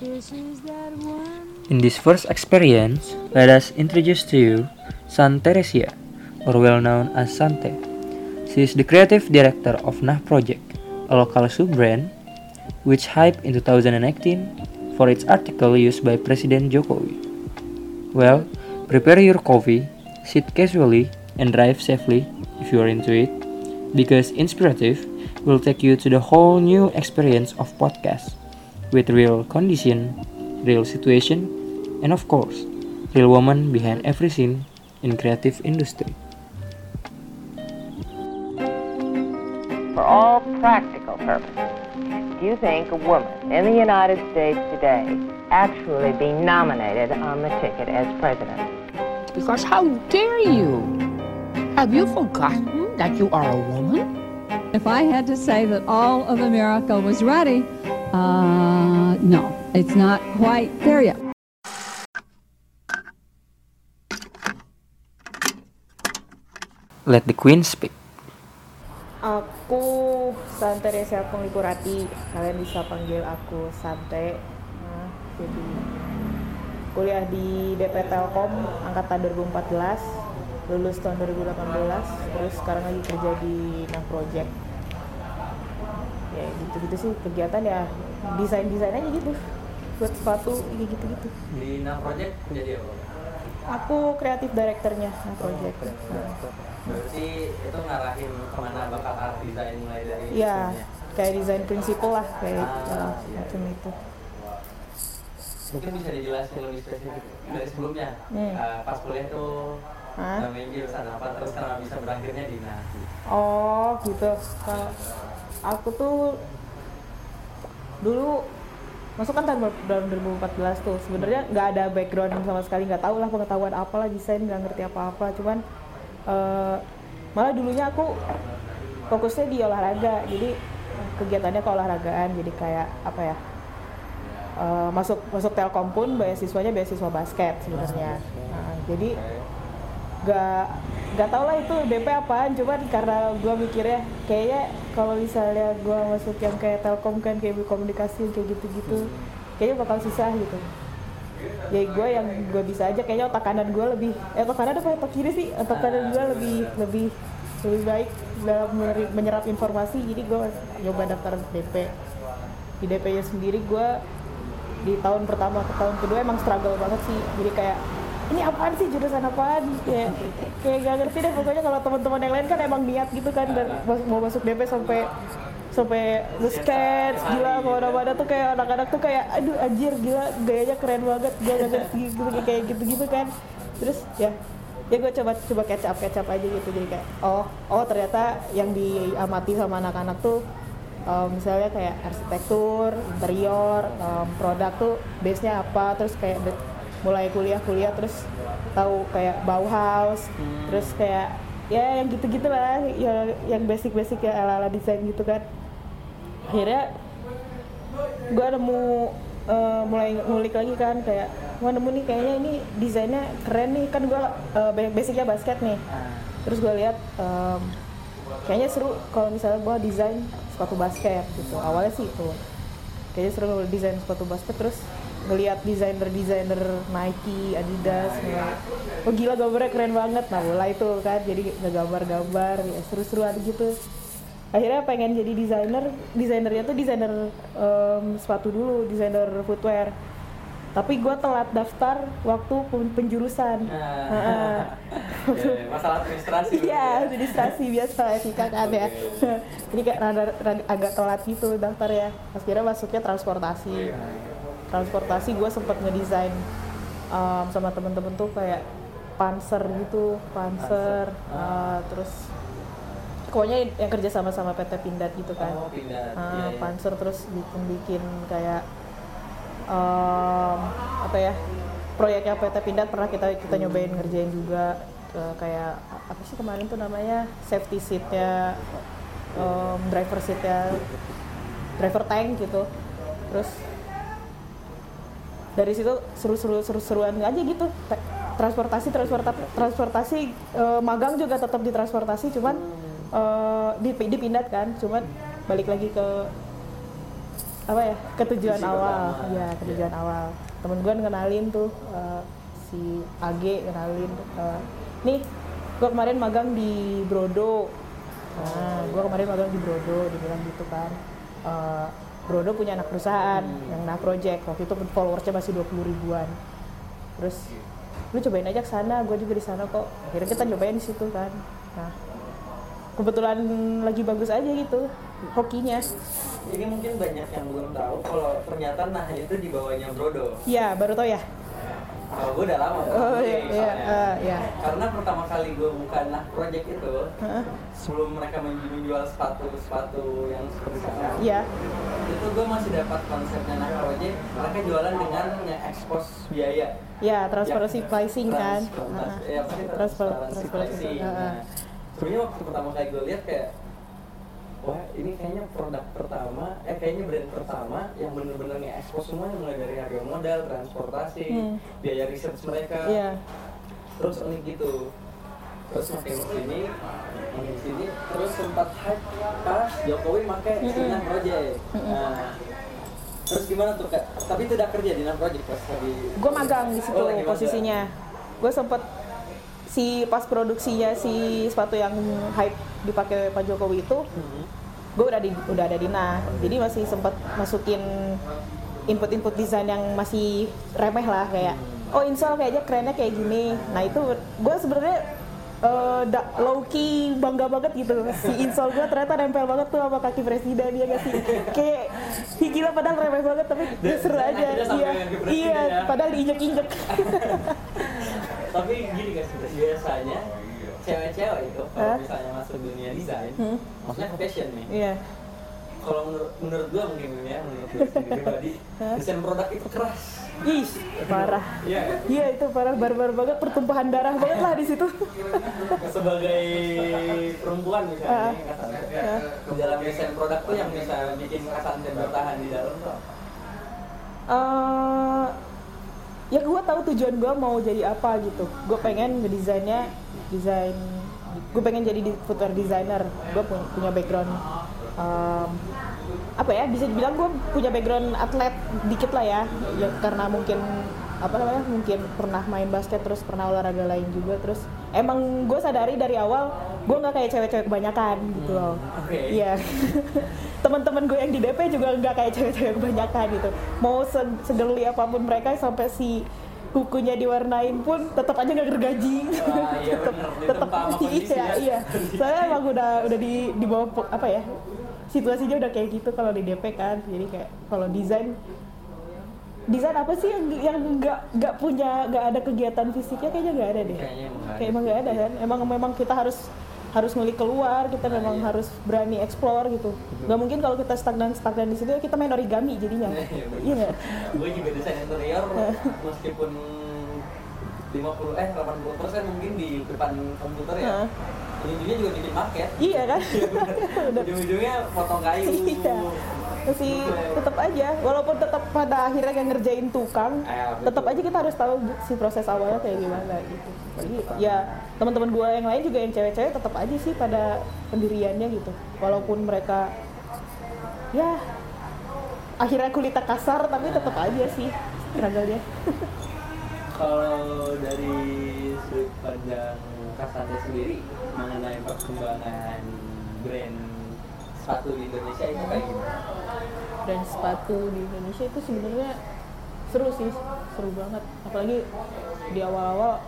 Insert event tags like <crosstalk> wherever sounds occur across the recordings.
In this first experience, let us introduce to you San Teresia, or well known as Sante. She is the creative director of Nah Project, a local sub-brand which hyped in 2018 for its article used by President Jokowi. Well, prepare your coffee, sit casually, and drive safely if you are into it, because Inspirative will take you to the whole new experience of podcast with real condition, real situation, and of course, real woman behind every scene in creative industry. For all practical purposes, do you think a woman in the United States today actually be nominated on the ticket as president? Because how dare you? Have you forgotten that you are a woman? If I had to say that all of America was ready, uh, no, it's not quite there yet. Let the queen speak. Aku Sante Reza Penglipurati. Kalian bisa panggil aku Sante. Nah, jadi kuliah di DP Telkom angkatan 2014, lulus tahun 2018, terus sekarang lagi kerja di Nah Project. Ya gitu-gitu sih kegiatan ya desain-desain aja gitu buat sepatu kayak gitu-gitu. Di Nah Project menjadi apa? Aku kreatif directornya Nah Project. Nah. Berarti itu ngarahin ke mana bakal art design mulai dari Iya, kayak desain prinsipal lah kayak Ah, uh, macam itu. Mungkin bisa dijelasin lebih spesifik dari sebelumnya. Hmm. Eh, pas kuliah tuh Hah? namanya jurusan apa terus kenapa bisa berakhirnya di Nah? Oh gitu. Kalau aku tuh dulu masuk kan tahun tahun 2014 tuh sebenarnya nggak ada background sama sekali nggak tahu lah pengetahuan apalah desain nggak ngerti apa-apa cuman eh, malah dulunya aku fokusnya di olahraga jadi kegiatannya keolahragaan jadi kayak apa ya eh, masuk masuk telkom pun beasiswanya beasiswa basket sebenarnya. Nah, jadi gak gak tau lah itu DP apaan cuman karena gue mikirnya kayaknya kalau misalnya gue masuk yang kayak telkom kan kayak komunikasi kayak gitu-gitu kayaknya bakal susah gitu. Ya gue yang gue bisa aja kayaknya otak kanan gue lebih eh otak kanan apa otak kiri sih? Otak kanan gue lebih lebih lebih baik dalam menyerap informasi jadi gue nyoba daftar DP di DP nya sendiri gue di tahun pertama ke tahun kedua emang struggle banget sih jadi kayak ini apaan sih? Jurusan apaan? Kayak kayak gak ngerti deh. Pokoknya kalau teman-teman yang lain kan emang niat gitu kan dan mau masuk DP sampai sampai nge-sketch gila ke mana-mana tuh kayak anak-anak tuh kayak aduh anjir gila gayanya keren banget gue gak ngerti gitu kayak gitu-gitu kan. Terus ya ya gue coba coba catch up catch up aja gitu. Jadi kayak oh oh ternyata yang diamati sama anak-anak tuh um, misalnya kayak arsitektur, interior, um, produk tuh base-nya apa, terus kayak mulai kuliah-kuliah terus tahu kayak Bauhaus, terus kayak ya yang gitu-gitu lah, ya yang basic-basic ya ala-ala desain gitu kan. Akhirnya gue nemu uh, mulai ngulik lagi kan kayak wah nemu nih kayaknya ini desainnya keren nih kan gue uh, basicnya basket nih. Terus gue lihat um, kayaknya seru kalau misalnya gue desain sepatu basket gitu awalnya sih itu. Kayaknya seru desain sepatu basket terus ngelihat desainer desainer Nike, Adidas, ngeliat, oh gila gambarnya keren banget, nah mulai itu kan jadi ngegambar-gambar, ya seru-seruan gitu. Akhirnya pengen jadi desainer, desainernya tuh desainer em, sepatu dulu, desainer footwear. Tapi gue telat daftar waktu pen- penjurusan. Heeh. <laughs> masalah administrasi. Iya, administrasi biasa etika kan ya. <laughs> Jadi kayak agak telat gitu daftar ya. Akhirnya masuknya transportasi. Transportasi gue sempet ngedesain um, sama temen-temen tuh kayak panser gitu, panser, uh, terus pokoknya yang kerja sama sama PT Pindad gitu kan. Oh, Pindad. Ah, Iya, iya. panser terus bikin-bikin kayak um, apa ya proyeknya PT Pindad pernah kita kita nyobain ngerjain juga eh, kayak apa sih kemarin tuh namanya safety seatnya um, driver seatnya driver tank gitu terus dari situ seru-seru seru-seruan aja gitu. Transportasi transportasi transportasi eh, magang juga tetap di transportasi cuman eh, di dipindah kan. Cuman balik lagi ke apa ya ketujuan Visi awal. pertama. ya ketujuan awal. Temen gue kenalin tuh eh, si AG kenalin eh, nih gue kemarin magang di Brodo. Nah gue kemarin magang di Brodo dibilang gitu kan. Eh, Brodo punya anak perusahaan yang nah project. Waktu itu followersnya masih 20 ribuan. Terus lu cobain aja ke sana gue juga di sana kok. Akhirnya kita cobain di situ kan. Nah kebetulan lagi bagus aja gitu hokinya. Ini mungkin banyak yang belum tahu kalau ternyata nah itu di bawahnya Brodo. Iya, baru tau ya. Kalau gue udah lama. Oh iya, iya, eh, iya. Karena pertama kali gue buka nah project itu, Heeh. sebelum mereka menjual sepatu-sepatu yang seperti sekarang, Iya. itu gue masih dapat konsepnya nah project. Mereka jualan dengan nge-expose biaya. Ya, transparency Ya, pricing kan. transparansi- ya, transparansi pricing. Heeh. Nah, sebenarnya waktu pertama kali gue lihat kayak wah ini kayaknya produk pertama eh kayaknya brand pertama yang bener-bener nge-expose semuanya mulai dari harga modal, transportasi, Hmm. biaya research mereka. Iya. terus unik gitu. Terus makin sini makin sini terus sempat hype pas Jokowi pakai Cina Project. Nah terus gimana tuh kak? Tapi tidak kerja di Nam Project pas lagi Gue magang di situ Oh, posisinya. Gue sempet si pas produksinya si sepatu yang hype dipakai Pak Jokowi itu, Hmm. gue udah di udah ada di nah. Jadi masih sempet masukin input-input desain yang masih remeh lah kayak oh insole kayaknya kerennya kayak gini. Nah itu gue sebenarnya eh, da- low key bangga banget gitu si insole gue ternyata nempel banget tuh sama kaki presiden ya gak sih kayak "Ih, gila padahal remeh banget tapi Dan- seru aja iya iya ya. padahal diinjek-injek <laughs> tapi gini guys biasanya cewek-cewek itu kalau misalnya masuk dunia desain Hmm. maksudnya fashion nih. Iya. Kalau menurut menurut gua mungkin ya menurut gua sendiri <laughs> pribadi desain produk itu keras. Ih parah. Iya. iya itu parah barbar banget pertumpahan darah banget lah di situ. <laughs> Sebagai perempuan misalnya Ah. di dalam desain produk tuh yang bisa bikin Kak Santi bertahan di dalam tuh? Ya gue tahu tujuan gue mau jadi apa gitu. Gue pengen ngedesainnya desain gue pengen jadi di- footwear designer. Gue punya, background em, apa ya bisa dibilang gue punya background atlet dikit lah ya, ya karena mungkin apa namanya mungkin pernah main basket terus pernah olahraga lain juga terus emang gue sadari dari awal gue nggak kayak cewek-cewek kebanyakan gitu loh. Oke. iya. <laughs> Teman-teman gue yang di DP juga nggak kayak cewek-cewek kebanyakan gitu. Mau se- segerli apa pun mereka sampai si kukunya diwarnain pun tetap aja nggak gergaji. Iya <laughs> tetap tetap <laughs> kondisi iya ya. iya. Saya emang udah udah di di bawah apa ya situasinya udah kayak gitu kalau di DP kan. Jadi kayak kalau desain desain apa sih yang yang nggak nggak punya nggak ada kegiatan fisiknya? Kayaknya nggak ada deh. Kayaknya kayak emang nggak ada kan? Emang memang kita harus harus ngulik keluar kita Nah, memang iya. harus berani explore gitu. Nggak mungkin kalau kita stagnan stagnan di situ kita main origami jadinya. <laughs> Iya, iya nggak? Gue juga desain interior <laughs> meskipun 50 eh 80 persen mungkin di depan komputer ya. Ujung-ujungnya juga bikin market. Iya kan? <laughs> Ujung-ujungnya potong kayu. Iya. Masih tetap aja. Walaupun tetap pada akhirnya yang ngerjain tukang Eh, tetap aja kita harus tahu si proses awalnya kayak gimana gitu. Jadi ya teman-teman gue yang lain juga yang cewek-cewek tetap aja sih pada pendiriannya gitu. Walaupun mereka ya akhirnya kulitnya kasar tapi tetap aja sih struggle-nya. <laughs> Kalau dari sudut pandang Kasante sendiri mengenai perkembangan brand sepatu di Indonesia itu kayak gimana? dan sepatu di Indonesia itu sebenarnya seru sih seru banget apalagi di awal-awal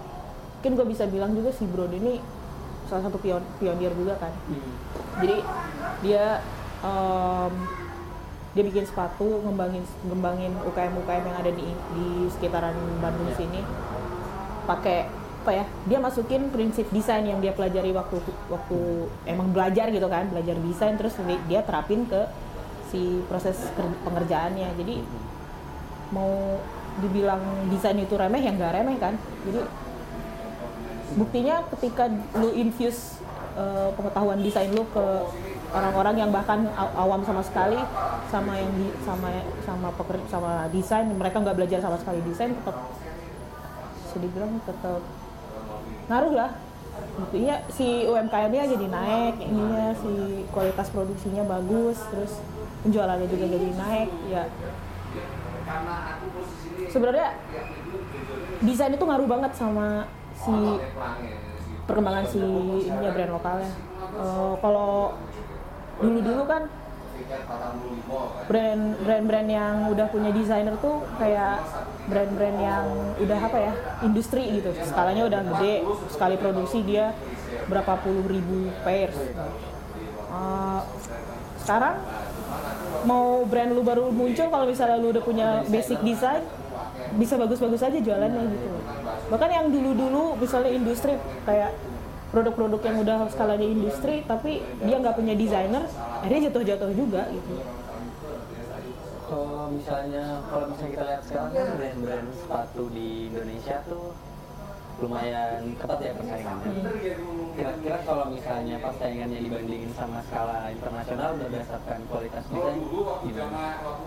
mungkin gue bisa bilang juga si Broad ini salah satu pion pionir juga kan Hmm. jadi dia em, dia bikin sepatu ngembangin ngembangin UKM UKM yang ada di di sekitaran Bandung sini pakai apa ya dia masukin prinsip desain yang dia pelajari waktu waktu emang belajar gitu kan belajar desain terus di- dia terapin ke si proses pengerjaannya. Jadi mau dibilang desain itu remeh ya nggak remeh kan. Jadi buktinya ketika lu infuse uh, pengetahuan desain lu ke orang-orang yang bahkan aw- awam sama sekali sama yang di, sama sama peker- sama desain mereka nggak belajar sama sekali desain tetap bisa dibilang tetap ngaruh lah buktinya si UMKM-nya jadi naik ininya si kualitas produksinya bagus terus penjualannya juga jadi naik ya. Sebenarnya desain itu ngaruh banget sama si perkembangan si ininya brand lokalnya. Eh, kalau dulu-dulu kan brand brand-brand yang udah punya desainer tuh kayak brand-brand yang udah apa ya industri gitu. Skalanya udah gede sekali produksi dia berapa puluh ribu pairs. Eh, sekarang mau brand lu baru muncul kalau misalnya lu udah punya basic design bisa bagus-bagus aja jualannya gitu. Bahkan yang dulu-dulu misalnya industri kayak produk-produk yang udah skalanya industri tapi dia nggak punya desainer akhirnya jatuh-jatuh juga gitu. Kalau misalnya kalau misalnya kita lihat sekarang kan brand-brand sepatu di Indonesia tuh lumayan ketat ya persaingannya. Kira-kira kalau misalnya persaingannya dibandingin sama skala internasional berdasarkan kualitas desain gimana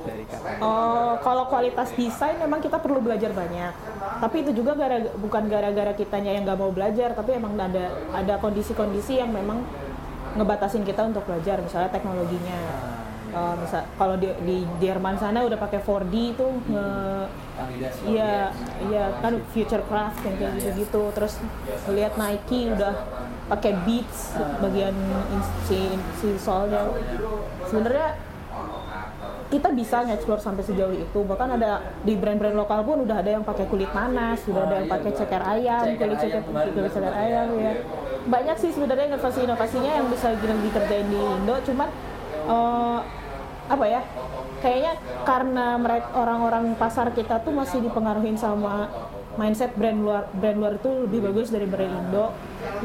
dari kakak? Oh, kalau kualitas desain memang kita perlu belajar banyak. Tapi itu juga gara, bukan gara-gara kitanya yang nggak mau belajar, tapi emang ada ada kondisi-kondisi yang memang ngebatasin kita untuk belajar, misalnya teknologinya. Misal kalau di, di Jerman sana udah pakai 4D itu nge Kandidat Iya, iya kan future craft yang kayak gitu-gitu. Terus lihat Nike udah pakai beats bagian in- si si soalnya. Sebenarnya kita bisa nge-explore sampai sejauh itu. Bahkan ada di brand-brand lokal pun udah ada yang pakai kulit nanas, udah ada yang pakai ceker ayam, kulit ceker kulit ceker ayam ya. ya. Banyak sih sebenarnya inovasi-inovasinya yang bisa dikerjain di Indo, cuman eh, apa ya kayaknya karena mereka orang-orang pasar kita tuh masih dipengaruhi sama mindset brand luar brand luar itu lebih bagus dari brand Indo.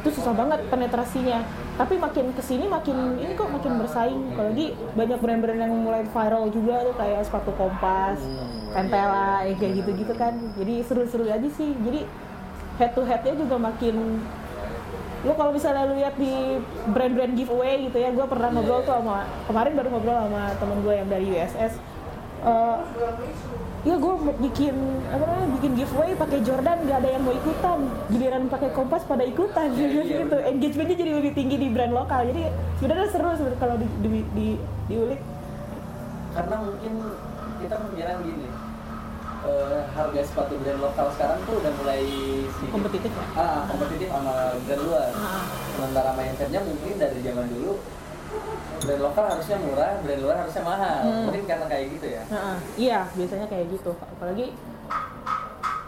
Itu susah banget penetrasinya. Tapi makin ke sini makin ini kok makin bersaing. Apalagi banyak brand-brand yang mulai viral juga tuh kayak sepatu kompas tempela kayak gitu-gitu kan. Jadi seru-seru aja sih. Jadi head to headnya juga makin lu kalau misalnya lu lihat di brand-brand giveaway gitu ya gue pernah ngobrol tuh sama kemarin baru ngobrol sama temen gue yang dari USS Eh, ya gue bikin apa namanya bikin giveaway pakai Jordan gak ada yang mau ikutan. Giliran pakai kompas pada ikutan. <laughs> Gitu. engagementnya jadi lebih tinggi di brand lokal. Jadi sebenarnya seru sebenarnya kalau di, di, di, diulik. Karena mungkin kita pemikiran gini, eh, harga sepatu brand lokal sekarang tuh udah mulai sedikit kompetitif ya ah kompetitif sama brand luar. Ah. Sementara mindsetnya mungkin dari zaman dulu brand lokal harusnya murah, brand luar harusnya mahal. Hmm. Mungkin karena kayak gitu ya. Heeh, iya biasanya kayak gitu apalagi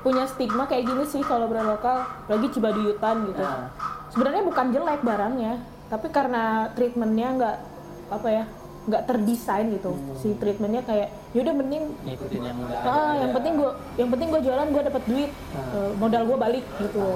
punya stigma kayak gini sih kalau brand lokal apalagi Cibaduyutan gitu sebenarnya bukan jelek barangnya tapi karena treatmentnya nggak apa ya nggak terdesain gitu. Si treatmentnya kayak yaudah mending Ngikutin yang udah ah yang penting gue yang penting gue jualan gue dapat duit. Eh, modal gue balik gitu.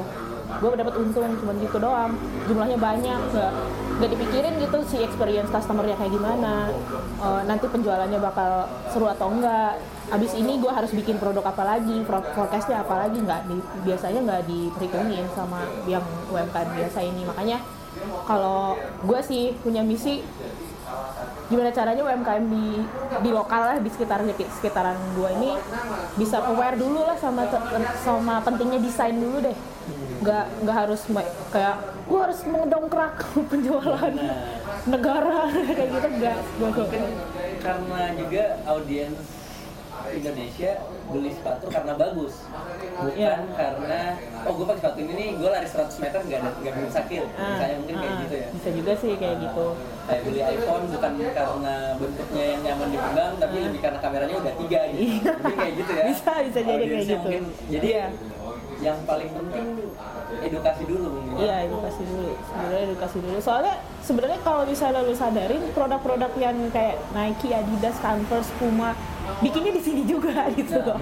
Gue dapat untung cuma gitu doang. Jumlahnya banyak nggak nggak dipikirin gitu si experience customernya kayak gimana. Eh, nanti penjualannya bakal seru atau enggak. Abis ini gue harus bikin produk apa lagi forecastnya apa lagi. Nggak di- biasanya nggak diperhitungin sama yang UMKM biasa ini. Makanya kalau gue sih punya misi gimana caranya UMKM di di lokal lah di sekitar sekitaran gua ini bisa aware dulu lah sama sama pentingnya desain dulu deh. Nggak nggak harus kayak gua harus mendongkrak <laughs> penjualan negara <laughs> kayak gitu enggak gua gua mungkin karena juga audiens Indonesia beli sepatu karena bagus bukan Iya. karena oh gue pakai sepatu ini nih gue lari 100 meter gak ada gak bikin sakit Ah, misalnya mungkin kayak ah, gitu ya bisa juga sih kayak gitu kayak beli iPhone bukan karena bentuknya yang nyaman dipegang tapi lebih karena kameranya udah tiga gitu Iya. mungkin kayak gitu ya <laughs> Bisa, bisa jadi kayak gitu. mungkin, jadi Iya. Yang paling penting edukasi dulu mungkin ya. Iya edukasi dulu, sebenarnya edukasi dulu. Soalnya sebenarnya kalau misalnya lu sadarin produk-produk yang kayak Nike, Adidas, Converse, Puma, bikinnya di sini juga <laughs> gitu Nah, loh.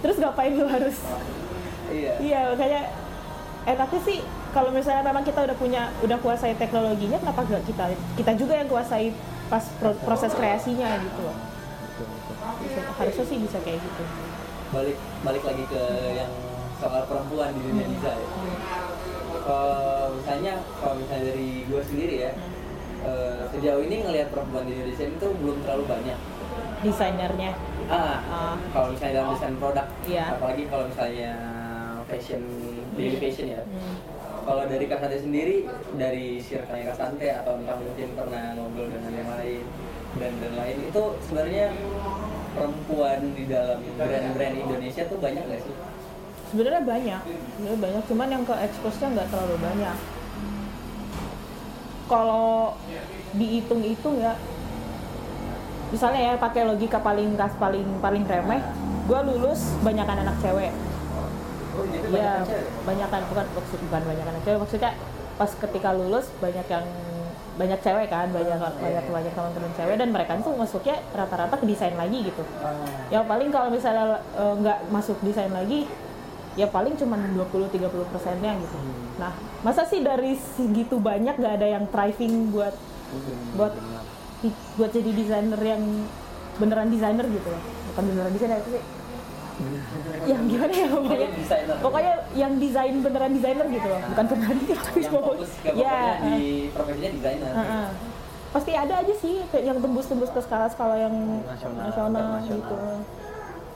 Terus ngapain lu harus? iya Iya makanya enaknya sih kalau misalnya memang kita udah punya, udah kuasai teknologinya, kenapa gak kita kita juga yang kuasai pas pro- proses kreasinya gitu loh. Harusnya sih bisa kayak gitu. balik balik lagi ke yang soal perempuan di dunia desain kalau misalnya kalau misalnya dari gue sendiri ya eh, sejauh ini ngelihat perempuan di Indonesia itu belum terlalu banyak Desainernya. ah Ah. kalau misalnya dalam desain produk Iya. apalagi kalau misalnya fashion daily fashion ya Hmm. kalau dari Kak Sante sendiri dari circle Kak Sante atau entah mungkin pernah ngobrol dengan yang lain dan dan lain itu sebenarnya perempuan di dalam brand-brand Indonesia tuh banyak nggak sih? Sebenarnya banyak. Sebenarnya banyak. Cuman yang ke expose nya nggak terlalu banyak. Kalau dihitung-hitung ya misalnya ya pakai logika paling kas paling paling remeh gue lulus banyakan anak cewek. Oh, ya banyakan bukan maksud bukan banyak anak cewek maksudnya pas ketika lulus banyak yang banyak cewek kan banyak banyak banyak teman-teman cewek dan mereka tuh masuknya rata-rata ke desain lagi gitu. Yang paling kalau misalnya eh, nggak masuk desain lagi ya paling cuma 20-30 persennya gitu. Nah masa sih dari segitu banyak nggak ada yang thriving buat buat buat jadi desainer yang beneran desainer gitu loh. Bukan beneran desainer itu sih yang gimana ya pokoknya? Pokoknya desainer. pokoknya yang desain beneran desainer gitu loh. Bukan beneran desainer tapi yang fokus ke ya di profesinya desainer. Heeh. pasti ada aja sih yang tembus-tembus ke skala-skala yang Nasional, nasional, internasional. gitu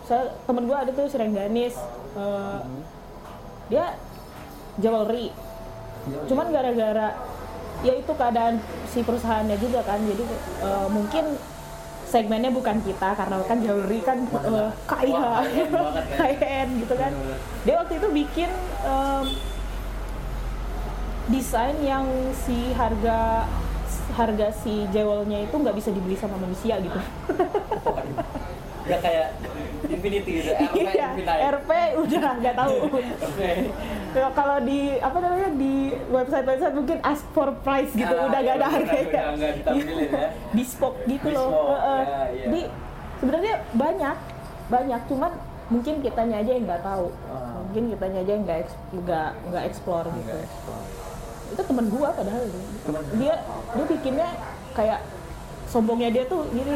saya temen gue ada tuh si Rengganis eh, dia jewelry cuman gara-gara ya itu keadaan si perusahaannya juga kan jadi eh, mungkin segmennya bukan kita karena kan jewelry kan eh, kaya. Banget kan. <laughs> gitu kan. Dia waktu itu bikin em, desain yang si harga harga si jewelnya itu nggak bisa dibeli sama manusia gitu Udah kayak Infinity gitu, RP Iya. RP udah nggak tahu. <laughs> Oke. Ya, kalau di apa namanya di website-website mungkin ask for price gitu, Ah, udah iya, nggak ada udah- harganya. udah ditampilin ya. <laughs> Bespoke gitu loh. Ya, iya. Jadi sebenarnya banyak, banyak, cuman mungkin kitanya aja yang nggak tahu. Ah. Mungkin kitanya aja yang nggak nggak nggak explore gitu. Itu temen gua padahal dia dia bikinnya kayak sombongnya dia tuh gini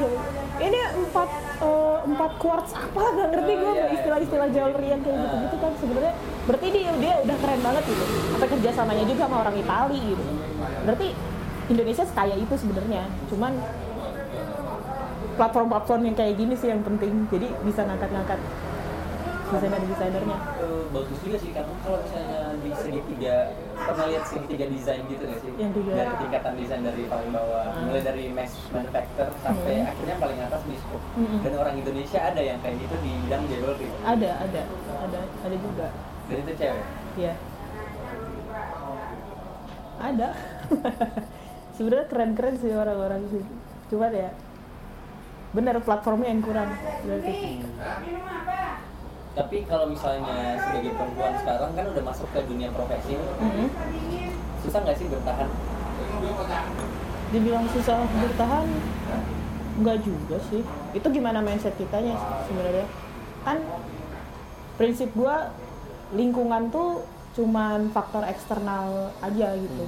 ini empat eh, empat quartz apa? Nggak ngerti gue iya, istilah-istilah jewelry yang kayak gitu gitu kan sebenarnya. Berarti dia dia udah keren banget gitu. Sampai kerjasamanya juga sama orang Itali gitu. Berarti Indonesia sekaya itu sebenarnya. Cuman platform-platform yang kayak gini sih yang penting. Jadi bisa ngangkat-ngangkat desainer-desainernya Eh, bagus juga sih karena kalau misalnya di segitiga pernah lihat segitiga desain gitu nggak sih? Yang tiga. Dari tingkatan desain dari paling bawah, mulai dari mass manufacturer sampai akhirnya paling atas bespoke. Hmm. Dan orang Indonesia ada yang kayak gitu di bidang jewelry. ada ada ada ada juga Dan itu cewek. Iya. Ada. <laughs> Sebenarnya keren-keren sih orang-orang sih. Cuman ya bener platformnya yang kurang berarti. Tapi kalau misalnya sebagai perempuan sekarang kan udah masuk ke dunia profesi, Mhm. susah nggak sih bertahan? Dibilang susah bertahan enggak juga sih. Itu gimana mindset kitanya sebenarnya. Kan prinsip gua lingkungan tuh cuman faktor eksternal aja gitu.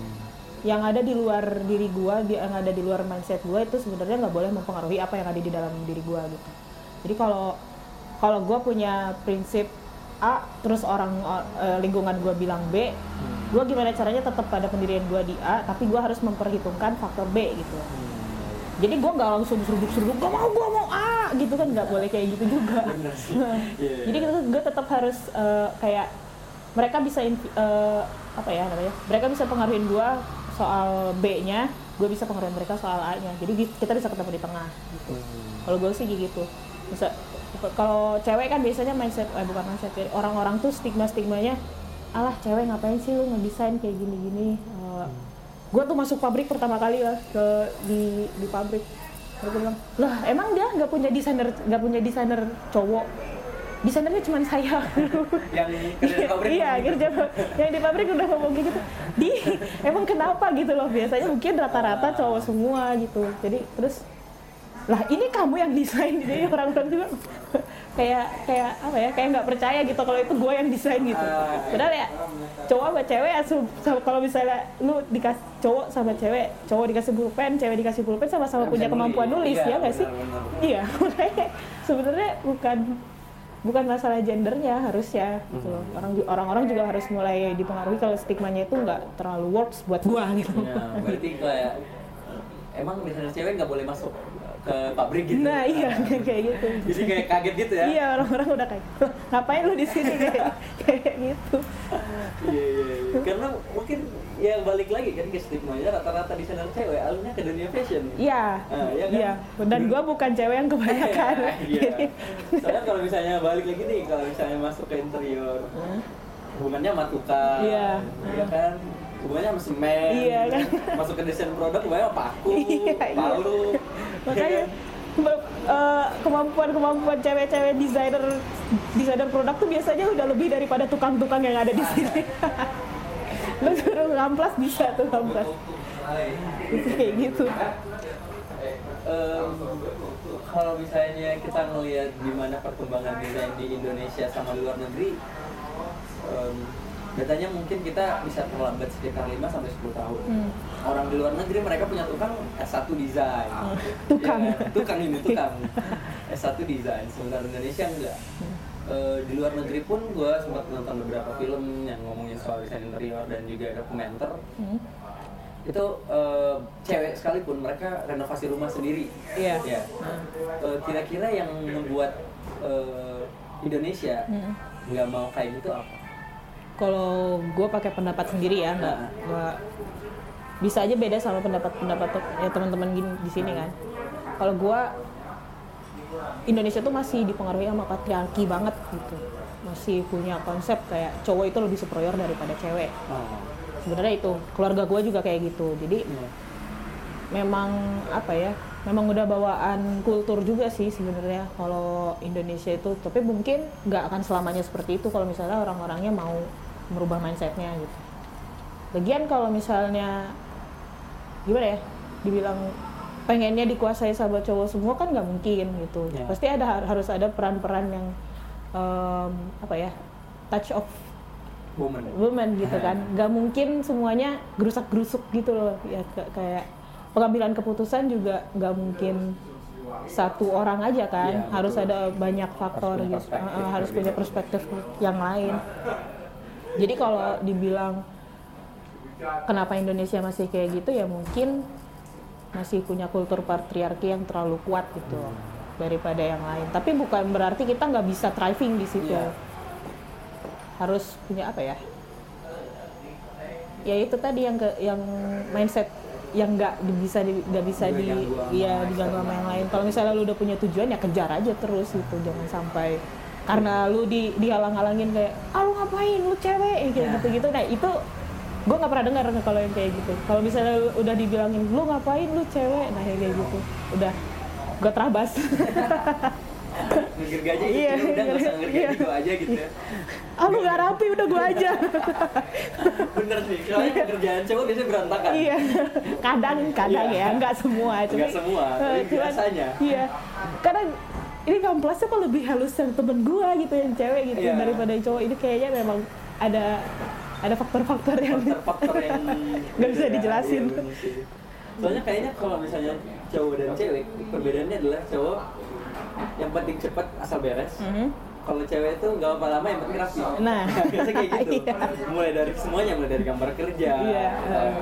Yang ada di luar diri gua, yang ada di luar mindset gua itu sebenarnya nggak boleh mempengaruhi apa yang ada di dalam diri gua gitu. Jadi kalau kalau gua punya prinsip A, terus orang eh, lingkungan gua bilang B, gua gimana caranya tetap pada pendirian gua di A, tapi gua harus memperhitungkan faktor B gitu. Jadi gua nggak langsung seruduk-seruduk, gak mau, gua mau A, gitu kan nggak boleh kayak gitu juga. <laughs> Jadi gue tetap harus eh, kayak mereka bisa eh, apa ya namanya? Mereka bisa pengaruhin gue soal B-nya, gue bisa pengaruhin mereka soal A-nya. Jadi di- kita bisa ketemu di tengah. Gitu. Kalau gue sih gitu. Bisa kalau cewek kan biasanya mindset, eh bukan mindset, ya, orang-orang tuh stigma-stigmanya, alah cewek ngapain sih lu ngedesain kayak gini-gini. gue tuh masuk pabrik pertama kali lah ke di di pabrik. Gue bilang, lah emang dia nggak punya desainer nggak punya desainer cowok desainernya cuma saya <laughs> Yang kerja di pabrik iya gitu. kerja <laughs> yang di pabrik udah ngomong kayak gitu di emang kenapa gitu loh biasanya mungkin rata-rata cowok semua gitu jadi terus lah ini kamu yang desain jadi orang-orang juga kayak kayak apa ya kayak nggak percaya gitu kalau itu gue yang desain gitu. Padahal ya cowok sama cewek sama- kalau misalnya lu dikasih cowok sama cewek cowok dikasih pulpen cewek dikasih pulpen sama-sama punya kemampuan nulis Iya, ya nggak sih? iya <laughs> sebenarnya bukan bukan masalah gendernya harusnya gitu loh. orang orang-orang juga harus mulai dipengaruhi kalau stigmanya itu nggak terlalu works buat gua gitu. Ya, berarti kayak emang desainer cewek nggak boleh masuk ke pabrik gitu nah iya <laughs> kayak gitu jadi kayak kaget gitu ya iya orang-orang udah kayak "Loh, ngapain lu di sini kayak <laughs> kayak gitu Iya, iya, iya. karena mungkin ya balik lagi kan ke stigmanya rata-rata desainer cewek alurnya ke dunia fashion iya Ah, iya kan? iya dan gua bukan cewek yang kebanyakan <laughs> Iya. Soalnya kalau misalnya balik lagi nih, kalau misalnya masuk ke interior, hubungannya sama tukang, Iya. iya kan? Hubungannya sama semen, Iya kan? Masuk ke desain produk, sama paku, Iya, iya. palu, iya kan? be- eh, kemampuan-kemampuan cewek-cewek desainer desainer produk tuh biasanya udah lebih daripada tukang-tukang yang ada di sini. <laughs> Lu suruh ngamplas bisa tuh ngamplas. Itu kayak gitu. Em, kalau misalnya kita ngelihat gimana perkembangan desain di Indonesia sama luar negeri, em, datanya mungkin kita bisa terlambat sekitar 5 sampai 10 tahun. Hmm. Orang di luar negeri mereka punya tukang S1 desain. tukang. Ya, tukang ini tukang. <laughs> S1 desain, sementara Indonesia enggak. Eh, di luar negeri pun gue sempat nonton beberapa film yang ngomongin soal desain interior dan juga dokumenter Hmm. itu eh, cewek sekalipun mereka renovasi rumah sendiri. Iya. Ya. Eh, kira-kira yang membuat eh, Indonesia Hmm. nggak mau kayak gitu apa? Kalau gue pakai pendapat sendiri ya, nggak nggak bisa aja beda sama pendapat-pendapat ya teman-teman gini di sini kan. Kalau gue Indonesia tuh masih dipengaruhi sama patriarki banget gitu, masih punya konsep kayak cowok itu lebih superior daripada cewek. Oh. Sebenarnya itu keluarga gue juga kayak gitu, jadi Iya. memang apa ya memang udah bawaan kultur juga sih sebenarnya kalau Indonesia itu tapi mungkin nggak akan selamanya seperti itu kalau misalnya orang-orangnya mau merubah mindsetnya gitu. Lagian kalau misalnya gimana ya dibilang pengennya dikuasai sama cowok semua kan nggak mungkin gitu. Ya. pasti ada harus ada peran-peran yang em, apa ya touch of Woman. woman gitu <laughs> kan. Nggak mungkin semuanya gerusak gerusuk gitu loh. Ya kayak pengambilan keputusan juga nggak mungkin satu orang aja kan. Iya, harus betul. ada banyak faktor punya gitu. perspektif Uh, harus punya perspektif yang lain jadi kalau dibilang kenapa Indonesia masih kayak gitu ya mungkin masih punya kultur patriarki yang terlalu kuat gitu loh, daripada yang lain. Tapi bukan berarti kita nggak bisa thriving di situ. Iya. harus punya apa ya? Ya itu tadi yang ke yang mindset yang nggak bisa nggak bisa di Diganggu sama iya mindset diganggu sama yang lain. Kalau misalnya lu udah punya tujuan ya kejar aja terus gitu. Jangan sampai karena lu di dihalang-halangin kayak ah lu ngapain lu cewek kayak Ya. gitu gitu nah itu gue nggak pernah dengar kalau yang kayak gitu kalau misalnya udah dibilangin lu ngapain lu cewek nah kayak gitu udah gue terabas <laughs> Ngegir gaji gitu Iya, ya, udah nggak usah ngegir iya. aja gitu ya. ah lu nggak rapi udah gue aja <laughs> Bener sih, soalnya kerjaan cowok biasanya berantakan. iya kadang kadang Iya. ya nggak semua cuma Nggak semua, tapi Eh, cuman- biasanya. iya karena ini kamplasnya kok lebih halus yang temen gua gitu yang cewek gitu Iya. daripada yang cowok ini kayaknya memang ada ada faktor-faktor yang Faktor-faktor yang <laughs> Nggak bisa dijelasin. Iya, bener sih. Soalnya kayaknya kalau misalnya cowok dan cewek, perbedaannya adalah cowok yang penting cepat asal beres. Mhm. Kalau cewek itu nggak apa lama yang penting rapi. Nah. <laughs> biasanya kayak gitu. Iya. Mulai dari semuanya, mulai dari gambar kerja, Iya.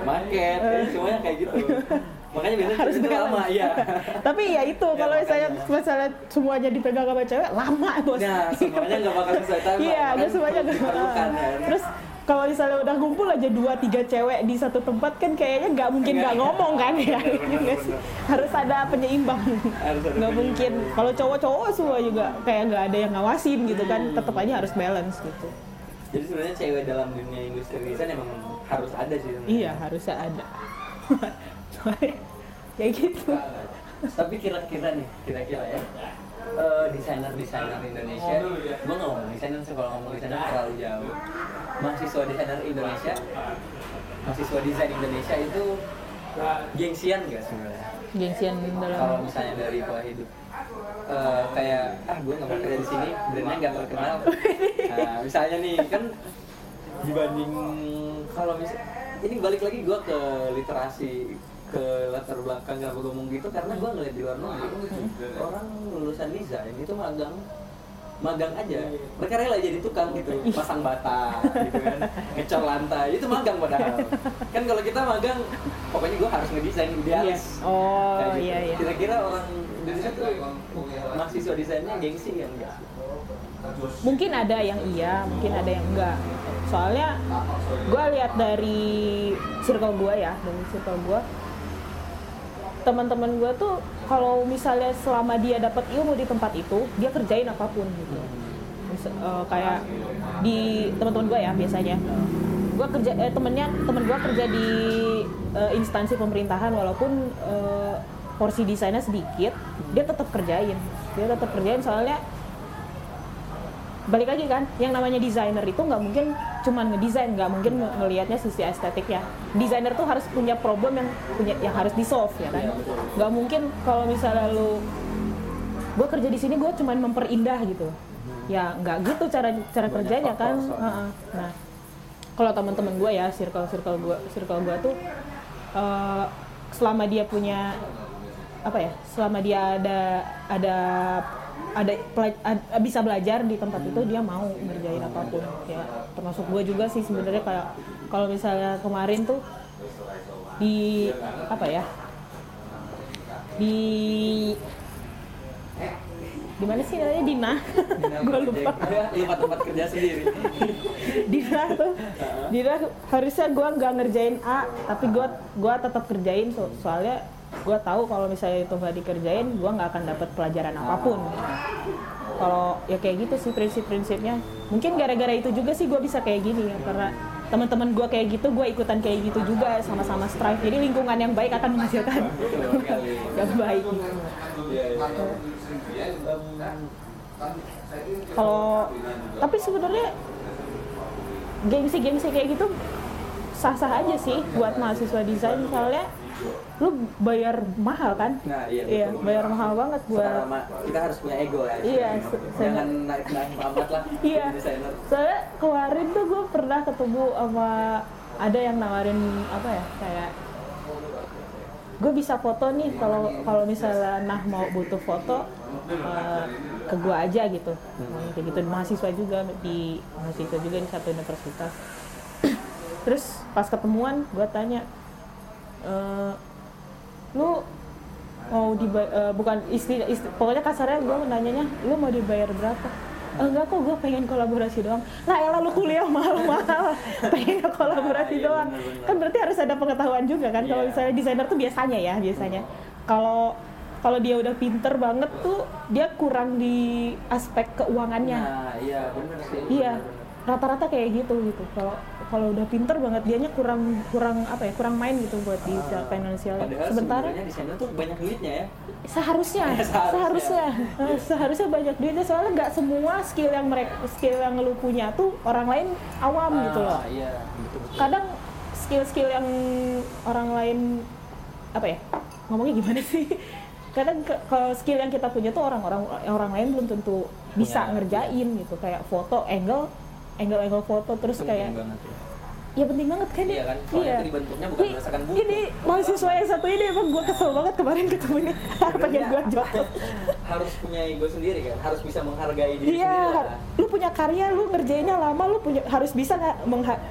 market, kayaknya semuanya kayak gitu. Makanya biasanya harus cewek itu lama, iya. tapi ya itu Ya, kalau misalnya misalnya semuanya dipegang sama cewek lama bos Nah, semuanya nggak bakal selesai time. iya nggak semuanya nggak diperlukan, kan. terus kalau misalnya udah ngumpul aja dua tiga cewek di satu tempat kan kayaknya nggak mungkin nggak Nggak. ngomong kan ya Bener, bener, bener. harus ada penyeimbang Harus nggak mungkin kalau cowok-cowok semua juga kayak nggak ada yang ngawasin gitu kan Hmm. tetap aja harus balance gitu Jadi sebenarnya cewek dalam dunia industri desain emang harus ada sih. iya harusnya ada <laughs> kayak gitu Tapi kira-kira nih, kira-kira ya. Eh, desainer-desainer Indonesia, gue nggak ngomong desainer sih kalau ngomong desainer terlalu jauh. Mahasiswa desainer Indonesia, mahasiswa desain Indonesia itu gengsian gak sebenarnya? gengsian Kalau dalam misalnya dari pola hidup, Eh, kayak ah gue nggak mau kerja di sini, brandnya nggak terkenal. <laughs> Nah, misalnya nih kan dibanding kalau misal ini balik lagi gue ke literasi ke latar belakang kenapa gue ngomong gitu karena gue ngeliat di luar negeri orang lulusan desain itu magang magang aja. Mereka rela jadi tukang gitu pasang bata gitu kan ngecor lantai. Itu magang padahal. Kan kalau kita magang pokoknya gue harus ngedesain idealis. Oh, Kayak gitu. iya, iya. kira-kira orang Indonesia tuh mahasiswa desainnya gengsi kan? Enggak mungkin ada yang iya mungkin ada yang enggak. Soalnya gue lihat dari circle gue ya dari circle gue teman-teman gue tuh kalau misalnya selama dia dapat ilmu di tempat itu dia kerjain apa pun gitu. Eh, kayak di teman-teman gue ya biasanya. Gue kerja eh, temennya temen gue kerja di eh, instansi pemerintahan walaupun eh, porsi desainnya sedikit dia tetap kerjain. Dia tetap kerjain soalnya balik lagi kan yang namanya desainer itu nggak mungkin cuman ngedesain nggak mungkin ngelihatnya sisi estetiknya. Desainer tuh harus punya problem yang punya yang harus di solve ya kan? Nggak mungkin kalau misalnya lu gue kerja di sini gue cuman memperindah gitu. Ya nggak gitu cara cara kerjanya kan? nah kalau teman-teman gue ya circle circle gue circle gue tuh eh, selama dia punya apa ya selama dia ada ada ada bisa belajar di tempat itu dia mau ngerjain apa pun. Ya termasuk gue juga sih sebenarnya kayak kalau misalnya kemarin tuh di apa ya di di mana sih namanya? Dina <laughs> gue lupa. Lupa tempat kerja sendiri. <laughs> Dina tuh Dina harusnya gue nggak ngerjain A tapi gue gua tetap kerjain so- soalnya gue tahu kalau misalnya itu nggak dikerjain gue nggak akan dapat pelajaran apa pun. Kalau ya kayak gitu sih prinsip-prinsipnya. Mungkin gara-gara itu juga sih gue bisa kayak gini ya karena teman-teman gue kayak gitu gue ikutan kayak gitu juga sama-sama strive. Jadi lingkungan yang baik akan menghasilkan <laughs> yang baik. Kalau tapi sebenarnya gengsi-gengsi kayak gitu sah-sah aja sih buat mahasiswa desain. Soalnya lu bayar mahal kan? Nah, iya, betul. bayar mahal banget buat kita harus punya ego ya Iya, jangan naik naik amat lah <laughs> iya. soalnya kemarin tuh gue pernah ketemu sama ada yang nawarin apa ya kayak gue bisa foto nih kalau kalau misalnya nah mau butuh foto eh, ke gue aja gitu. Kayak gitu mahasiswa juga di mahasiswa juga di satu universitas. <clears throat> Terus pas ketemuan gue tanya "Eh, lu mau dibayar bukan istri, istri pokoknya kasarnya gue nanyanya lu mau dibayar berapa? "Eh, enggak kok gue pengen kolaborasi doang. Lah elah lu kuliah mahal-mahal. <laughs> Pengen kolaborasi iya, doang. kan berarti harus ada pengetahuan juga kan kalau Iya. misalnya desainer tuh biasanya ya biasanya. Kalau kalau dia udah pinter banget tuh dia kurang di aspek keuangannya. Nah iya benar sih Iya, rata-rata kayak gitu gitu. Kalau kalau udah pinter banget dianya kurang kurang apa ya kurang main gitu buat di secara finansial. padahal Sementara sebenarnya desainer tuh banyak duitnya ya seharusnya <laughs> Seharusnya. seharusnya eh, <laughs> seharusnya banyak duitnya soalnya nggak semua skill yang mereka skill yang lu punya tuh orang lain awam gitu loh. Ah, iya betul betul Kadang skill-skill yang orang lain apa ya ngomongnya gimana sih? <laughs> Kadang ke- kalau skill yang kita punya tuh orang-orang orang lain belum tentu bisa Punya, ngerjain gitu kayak foto angle angle angle foto terus Penting kayak banget ya. Ya penting banget kan? Iya kan, soalnya itu dibentuknya bukan Ini- berdasarkan buku. ini mahasiswa yang satu ini emang gue kesel banget kemarin ketemunya. Pengen gue jotos harus punya ego sendiri kan? Harus bisa menghargai diri iya sendiri lah. lu punya karya lu ngerjainnya lama lu punya harus bisa nggak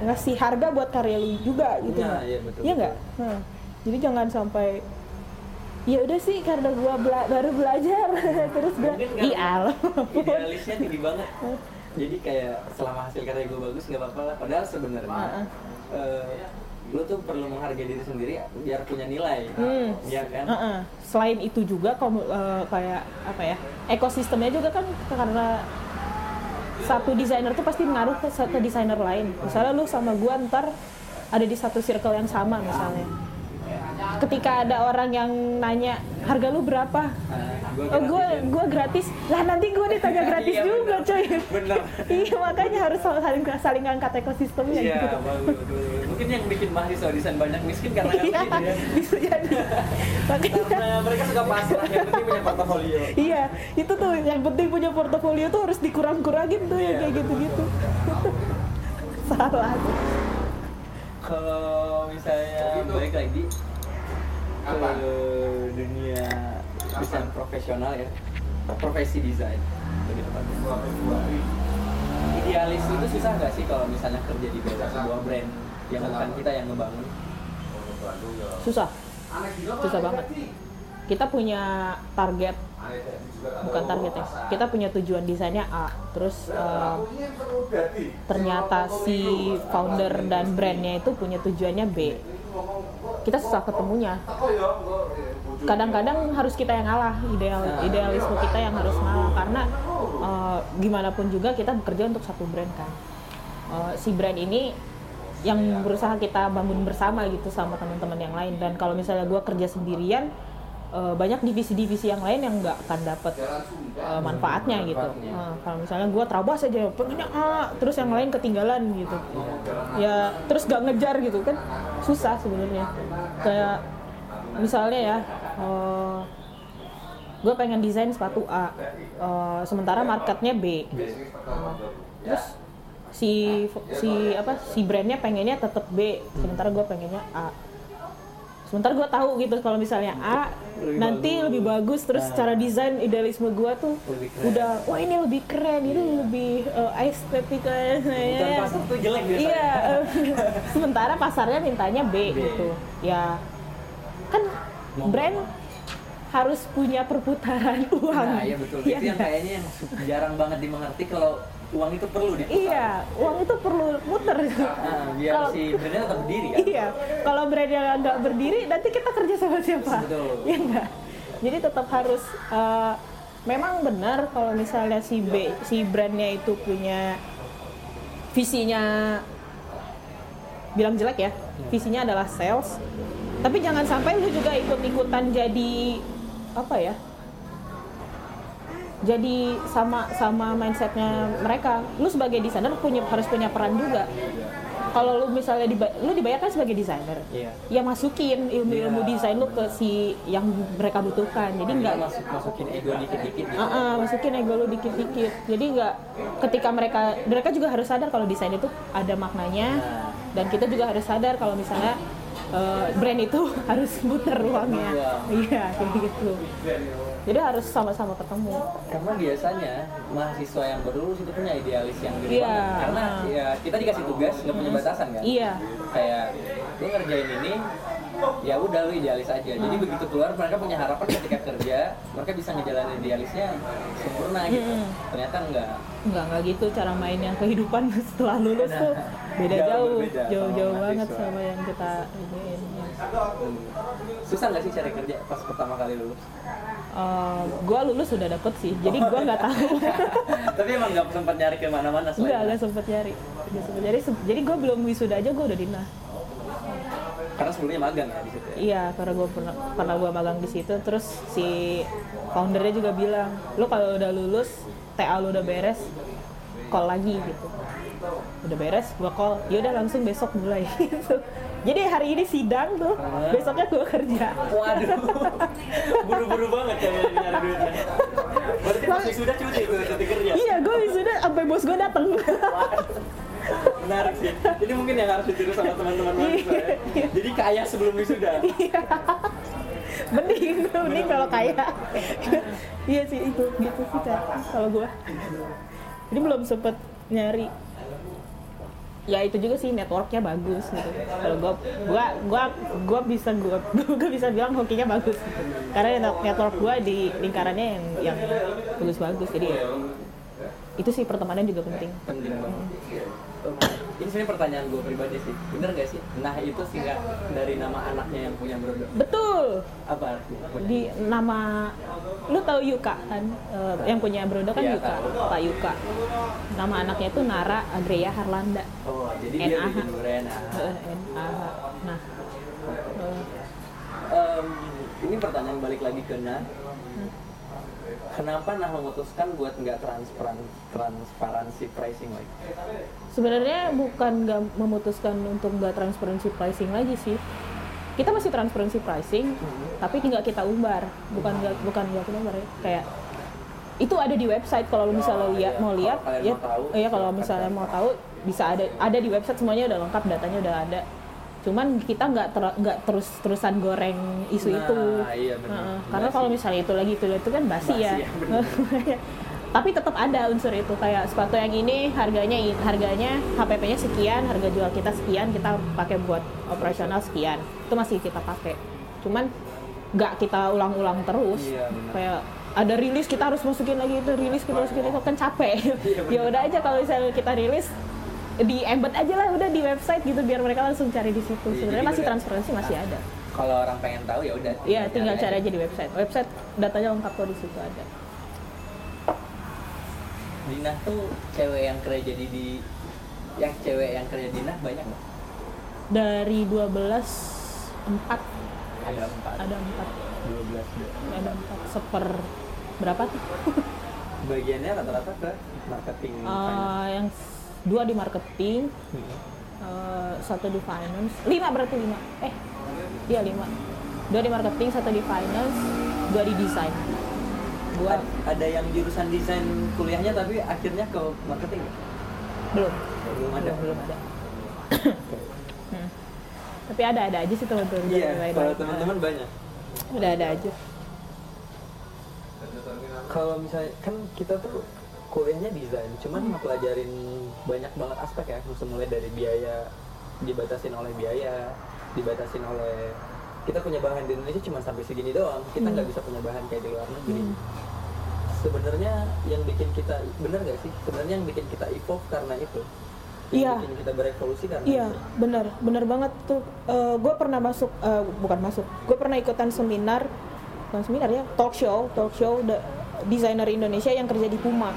ngasih harga buat karya lu juga gitu. Iya, iya, betul, iya nggak? Nah, jadi jangan sampai ya udah sih karena gua bela- baru belajar <laughs> terus gua iya idealisnya tinggi banget <laughs> jadi kayak selama hasil karya gue bagus nggak apa-apa lah padahal sebenarnya Heeh. eh, lu tuh perlu menghargai diri sendiri biar punya nilai Hmm. iya kan Heeh. Selain itu juga kamu eh, kayak apa ya ekosistemnya juga kan karena satu desainer tuh pasti mengaruh ke, ke desainer lain. Misalnya lu sama gua ntar ada di satu circle yang sama misalnya. Ketika ada orang yang nanya harga lu berapa, gua oh gue gue gratis, lah nanti gue ditanya <laughs> gratis Iya, juga bener. coy. Bener. <laughs> iya makanya harus saling saling ngangkat ekosistemnya Iya, gitu. bagus, bagus. Mungkin yang bikin mahasiswa desain banyak miskin karena kan Iya, begitu ya. <laughs> bisa jadi. Makanya Karena mereka suka pasrah, yang penting punya portofolio. Iya, itu tuh yang penting punya portofolio tuh harus dikurang-kurangin tuh Iya, kayak betul. gitu-gitu. Salah. Kalau misalnya balik lagi ke dunia desain profesional ya, profesi desain. Lebih tepatnya idealis itu susah nggak sih kalau misalnya kerja di bidang sebuah brand yang bukan kita yang ngebangun? Susah. Susah banget. Kita punya target. Bukan target ya kita punya tujuan desainnya A. Terus eh, ternyata si founder dan brandnya itu punya tujuannya B kita susah ketemunya. Kadang-kadang harus kita yang ngalah ideal idealisme kita yang harus ngalah. Karena eh, gimana pun juga kita bekerja untuk satu brand kan. Eh, si brand ini yang berusaha kita bangun bersama gitu sama teman-teman yang lain. Dan kalau misalnya gue kerja sendirian eh, banyak divisi-divisi yang lain yang nggak akan dapat eh, manfaatnya gitu. Eh, kalau misalnya gue terabas aja pengennya A terus yang lain ketinggalan gitu. Ya terus gak ngejar gitu kan susah sebenarnya. Kayak misalnya ya gue pengen desain sepatu A eh, sementara marketnya B. Terus si si apa si brandnya pengennya tetap B sementara gue pengennya A sementara gue tahu gitu kalau misalnya A nanti lebih bagus. Terus secara desain idealisme gue tuh Lebih udah wah ini lebih keren. Ini lebih uh, estetika Kebutuhan pasar tuh jelek biasanya. iya. Eh, <laughs> sementara pasarnya mintanya B, B. gitu. Ya. Kan brand harus punya perputaran <laughs> uang. Nah iya betul. Iya. itu yang nggak? kayaknya yang jarang banget dimengerti kalau uang itu perlu diputar Iya, uang itu perlu muter. nah, biar Kalau- si brandnya tetap berdiri kan Iya, kalau brand yang nggak berdiri, nanti kita kerja sama siapa? Betul. Iya nggak? Jadi tetap harus, eh, memang benar kalau misalnya si B, si brandnya itu punya visinya, bilang jelek ya, visinya adalah sales, tapi jangan sampai lu juga ikut-ikutan jadi apa ya? Jadi sama sama mindsetnya mereka lu sebagai desainer punya harus punya peran juga kalau lu misalnya diba- lu dibayarkan sebagai desainer Iya. ya masukin ilmu-ilmu Iya. desain lu ke si yang mereka butuhkan jadi nggak nggak masuk masukin ego dikit-dikit gitu Ah, ah, masukin ego lu dikit-dikit jadi nggak ketika mereka mereka juga harus sadar kalau desain itu ada maknanya Nah. dan kita juga harus sadar kalau misalnya eh, brand itu <laughs> harus muter uangnya. Uang. iya kayak gitu. Jadi harus sama-sama ketemu. Karena biasanya mahasiswa yang baru lulus itu punya idealis yang gede Iya. banget karena ya kita dikasih tugas nggak punya batasan kan? Iya. Kayak lu ngerjain ini ya udah lu idealis aja. Jadi Hmm. begitu keluar mereka punya harapan ketika kerja mereka bisa ngejalanin idealisnya sempurna gitu. Hmm. ternyata enggak. Nggak nggak gitu cara mainnya kehidupan <laughs> setelah lulus tuh. Beda Nah, jauh jauh jauh-jauh banget sama yang kita iniin susah nggak sih cari kerja pas pertama kali lulus? Eh, gua lulus sudah dapet sih jadi gua nggak tahu. <laughs> Tapi emang nggak sempat nyari ke mana-mana nggak nggak sempet nyari. Nggak sempet nyari. Se- jadi gua belum wisuda aja gua udah dinah karena sebelumnya magang ya di situ ya? Iya karena gua pernah pernah gua magang di situ terus si foundernya juga bilang lu kalau udah lulus TA lu udah beres call lagi gitu. Udah beres gua call. Yaudah langsung besok mulai. <laughs> Gitu. Jadi hari ini sidang tuh besoknya gua kerja. Waduh. <laughs> Buru-buru banget ya nyari duitnya berarti masih sudah cuti tuh cuti kerja? Iya gue wisuda sampai bos gue dateng menarik sih ini mungkin yang harus ditiru sama teman-teman mahasiswa ya. Jadi kaya sebelum wisuda. Mending mending kalau kaya. iya sih itu. Gitu sih kalau gue jadi belum sempet nyari. Ya itu juga sih networknya bagus gitu. Kalau gue gua gua gua bisa gua <laughs> gua bisa bilang hokinya bagus. Gitu. karena net- network gue di lingkarannya yang yang bagus bagus jadi ya, itu sih pertemanan juga penting. Penting banget ini sebenarnya pertanyaan gue pribadi sih. Bener gak sih? Nah itu sih nggak dari nama anaknya yang punya brodok betul. Apa artinya? Di nama lu tahu Yuka kan? Eh, yang punya Brodo kan Iya, Yuka tahu. Pak Yuka. Nama anaknya itu Nara Agreya Harlanda. Oh jadi dia NAH. bikin brand ah. Eh, NAH. Em, ini pertanyaan balik lagi ke Nah kenapa Nah memutuskan buat nggak transparan transparansi pricing lagi sebenarnya bukan nggak memutuskan untuk nggak transparency pricing lagi sih. Kita masih transparency pricing tapi nggak kita umbar. Bukan nggak bukan nggak kita umbar ya. kayak itu ada di website kalau misalnya lihat mau lihat ya mau tahu, iya kalau misalnya mau tahu bisa ada ada di website semuanya udah lengkap datanya udah ada cuman kita nggak ter- nggak terus terusan goreng isu Nah, itu iya benar. Heeh, karena kalau misalnya itu lagi itu itu kan basi, Basi ya, <laughs> ya, tapi tetap ada unsur itu kayak sepatu yang ini harganya harganya HPP-nya sekian harga jual kita sekian kita pakai buat operasional sekian. Itu masih kita pakai. Cuman nggak kita ulang-ulang terus. Iya, kayak ada rilis kita harus masukin lagi itu rilis kita masukin itu kan capek. Iya, <laughs> ya udah aja kalau misalnya kita rilis di embed aja lah udah di website gitu biar mereka langsung cari di situ Iya, sebenarnya jadi masih transparansi masih ada Kalau orang pengen tahu ya udah. Iya, tinggal cari aja di website. Website datanya lengkap kok di situ ada. Dina tuh cewek yang kerja di di yang cewek yang kerja di Nah banyak nggak? Dari 12 empat Ada empat. ada empat Dua belas. ada empat seper berapa tuh? <laughs> Bagiannya rata-rata ke marketing. Eh, yang dua di marketing, Hmm. eh, satu di finance, lima berarti lima. Eh, iya lima. Dua di marketing, satu di finance, dua di desain. Dua Ad- ada yang jurusan desain kuliahnya tapi akhirnya ke marketing belum, belum ada. belum, belum ada. Hmm. Tapi ada ada aja sih teman-teman. Iya, kalau teman-teman banyak. Udah ada aja. Kalau misalnya kan kita tuh kuliahnya desain, cuman ngepelajarin banyak banget aspek ya, mulai dari biaya dibatasin oleh biaya, dibatasin oleh kita punya bahan di Indonesia cuma sampai segini doang, kita nggak bisa punya bahan kayak di luar negeri. Sebenarnya yang bikin kita bener gak sih? Sebenarnya yang bikin kita evolve karena itu. Yang Iya. bikin kita berevolusi karena Iya, itu. bener, bener banget tuh. gue pernah masuk, eh, bukan masuk, gue pernah ikutan seminar, bukan seminar ya, talk show, talk show de- desainer Indonesia yang kerja di Puma,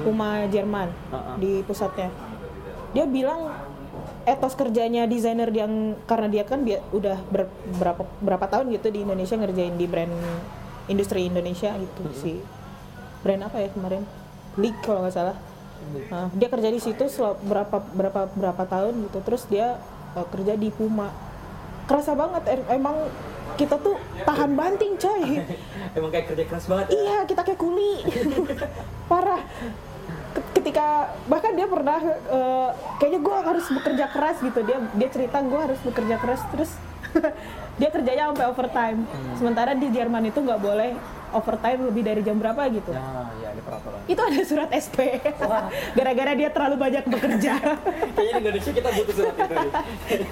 Puma Jerman, Ha-ha. di pusatnya. Dia bilang etos kerjanya desainer yang karena dia kan dia udah ber- berapa berapa tahun gitu di Indonesia ngerjain di brand industri Indonesia gitu sih. Brand apa ya kemarin? Leak kalau nggak salah. Nah, dia kerja di situ selama berapa berapa berapa tahun gitu. Terus dia uh, kerja di Puma. Kerasa banget em- emang kita tuh tahan banting coy. <laughs> Emang kayak kerja keras banget. ya? iya, kita kayak kuli. <laughs> Parah. Ke- Ketika bahkan dia pernah uh, kayaknya gue harus bekerja keras gitu. Dia dia cerita gue harus bekerja keras terus <laughs> dia kerjanya sampai overtime. Sementara di Jerman itu nggak boleh overtime lebih dari jam berapa gitu. Nah, ya ada peraturan. Itu ada surat SP. <laughs> Gara-gara dia terlalu banyak bekerja. <laughs> Kayaknya di Indonesia kita butuh surat itu. nih.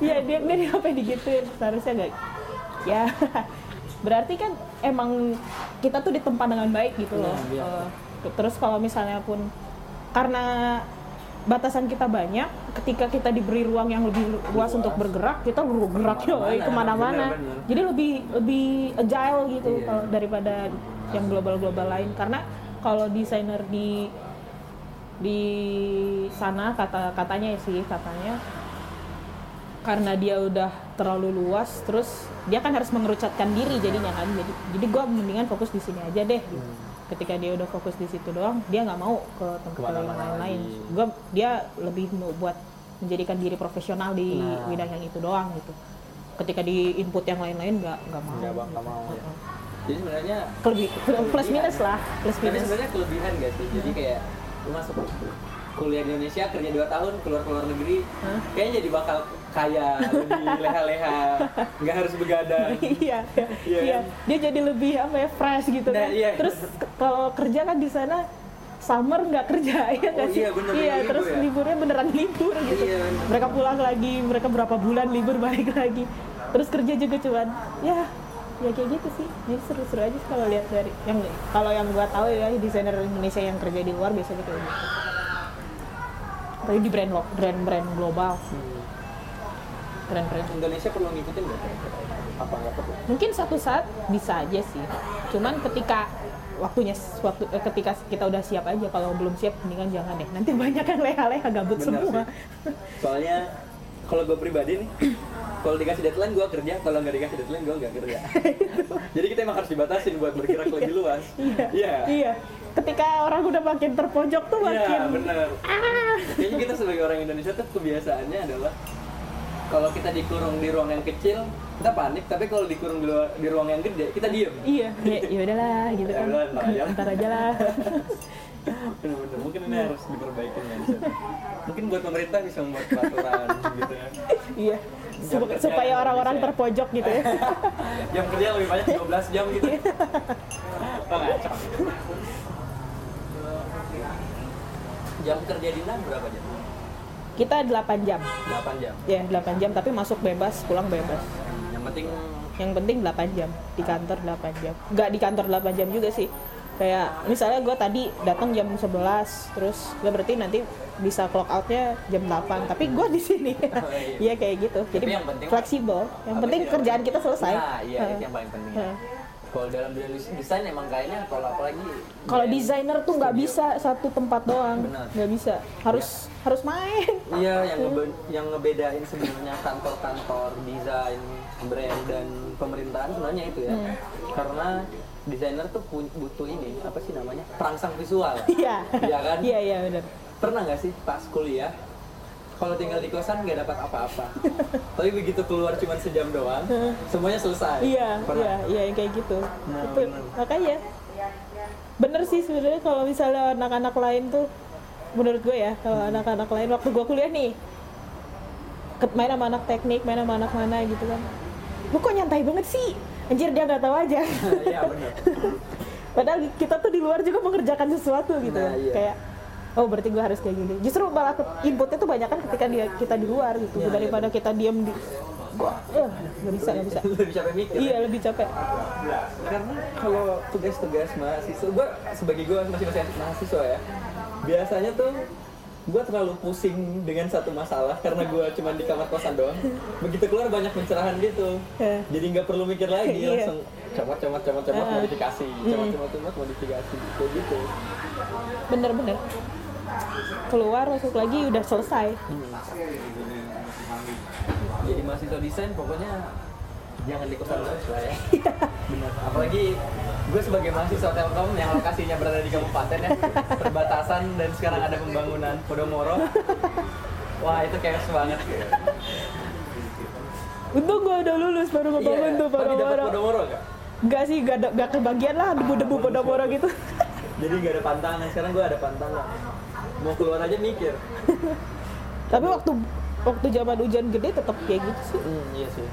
Iya dia dia apa digituin seharusnya nggak. Ya berarti kan emang kita tuh ditempa dengan baik gitu loh. Iya, Eh, terus kalau misalnya pun karena batasan kita banyak, ketika kita diberi ruang yang lebih luas untuk bergerak, kita bergerak ya ke mana-mana. Jadi lebih lebih agile gitu Iya. kalau daripada yang global-global lain. Karena kalau desainer di di sana kata katanya sih katanya karena dia udah terlalu luas terus dia kan harus mengerucutkan diri jadinya kan jadi jadi gue mendingan fokus di sini aja deh gitu. ketika dia udah fokus di situ doang dia nggak mau ke tempat yang lain-lain gue dia lebih mau buat menjadikan diri profesional di Nah. bidang yang itu doang gitu ketika di input yang lain-lain nggak nggak mau Nggak bang, nggak mau. ya. Jadi sebenarnya Kelebih- plus minus lah plus Tapi minus sebenarnya kelebihan gak sih? Jadi kayak lu masuk kuliah di Indonesia kerja 2 tahun keluar ke luar negeri Hah? kayaknya jadi bakal kaya lebih leha-leha nggak harus begadang <laughs> iya Iya iya kan? dia jadi lebih apa ya fresh gitu Nah, kan iya. terus kalau kerja kan di sana summer nggak kerja <laughs> ya nggak Oh, sih iya, bener, bener iya libur terus ya? liburnya beneran libur gitu Iya, bener. mereka pulang lagi mereka berapa bulan libur <laughs> balik lagi terus kerja juga cuman ya ya kayak gitu sih ini seru-seru aja sih kalau lihat dari yang kalau yang gua tahu ya desainer Indonesia yang kerja di luar biasanya kayak gitu tapi di brand lo brand brand global Hmm. Keren-keren. Indonesia perlu ngikutin nggak? Apa nggak perlu? Mungkin satu saat bisa aja sih. Cuman ketika waktunya waktu eh, ketika kita udah siap aja kalau belum siap mendingan jangan deh. Nanti banyak yang leha-leha gabut Bener semua. sih. soalnya kalau gue pribadi nih kalau dikasih deadline gue kerja. Kalau nggak dikasih deadline gue nggak kerja. <laughs> Jadi kita emang harus dibatasin buat bergerak lebih luas. Iya. Iya. Ketika orang udah makin terpojok tuh Iya, makin bener. ah. Kayaknya kita sebagai orang Indonesia tuh kebiasaannya adalah kalau kita dikurung di ruang yang kecil, kita panik. Tapi kalau dikurung di, luar- di ruang yang gede, kita diem. iya ya, ya udahlah gitu Ya kan udah, ntar aja lah. ntar aja lah Bener-bener. mungkin ini harus diperbaiki mindset. Mungkin buat pemerintah bisa membuat peraturan gitu ya. iya kerja supaya yang orang-orang terpojok gitu ya <laughs> Jam kerja lebih banyak 12 jam gitu. Oh. Jam kerja di berapa jam? Kita 8 jam. 8 jam. ya 8 jam tapi masuk bebas pulang bebas. Yang penting yang penting 8 jam di kantor 8 jam. Nggak di kantor 8 jam juga sih. Kayak misalnya gue tadi datang jam 11 terus gue berarti nanti bisa clock outnya jam 8 tapi gue di sini. <laughs> Iya. iya kayak gitu. Jadi Tapi yang penting- fleksibel. Yang penting kerjaan kita selesai. Nah, iya itu yang paling penting. Heeh. Kalau dalam dunia desain emang kayaknya kalau apalagi kalau desainer tuh nggak bisa satu tempat doang. Nggak bisa. Harus harus main. Iya, yang ngebe- yang ngebedain sebenarnya kantor-kantor desain, brand dan pemerintahan sebenarnya itu ya. Hmm. Karena desainer tuh butuh ini apa sih namanya? Perangsang visual. iya. Iya kan? iya iya benar. Pernah nggak sih pas kuliah kalau tinggal di kosan nggak dapat apa-apa, tapi begitu keluar cuma sejam doang, semuanya selesai. Iya, Pernah? iya, iya yang kayak gitu. Nah, Itu, bener. makanya bener sih sebenarnya kalau misalnya anak-anak lain tuh menurut gue ya kalau Hmm. anak-anak lain waktu gue kuliah nih main sama anak teknik main sama anak mana gitu kan lu kok nyantai banget sih anjir dia nggak tahu aja <laughs> Iya benar. padahal kita tuh di luar juga mengerjakan sesuatu gitu Nah, iya. kayak oh berarti gue harus kayak gini. Justru malah inputnya tuh banyak kan ketika dia kita di luar gitu. Iya, iya, daripada kita diem di gua eh, nggak bisa nggak bisa. Lebih capek mikir. iya lebih capek. Karena kalau tugas-tugas mahasiswa gue sebagai gue masih masih mahasiswa ya biasanya tuh gue terlalu pusing dengan satu masalah karena gue cuma di kamar kosan doang. Begitu keluar banyak pencerahan gitu. Eh. jadi nggak perlu mikir lagi Iya. langsung comot comot comot comot Eh. modifikasi comot comot comot modifikasi kayak gitu. Bener-bener keluar masuk lagi udah selesai. Jadi mahasiswa desain pokoknya jangan di kosan terus lah ya. Iya. benar. Apalagi gue sebagai mahasiswa telkom yang lokasinya berada di kabupaten ya. Perbatasan dan sekarang ada pembangunan Podomoro. Wah itu chaos banget. Untung gue udah lulus baru ngebangun tuh Iya, tapi dapat Podomoro. Podomoro gak? enggak sih gak, gak kebagian lah debu-debu Podomoro gitu. Jadi gak ada pantangan. Sekarang gue ada pantangan mau keluar aja mikir. <laughs> Tapi waktu waktu zaman hujan gede tetap kayak gitu sih. Hmm, iya sih.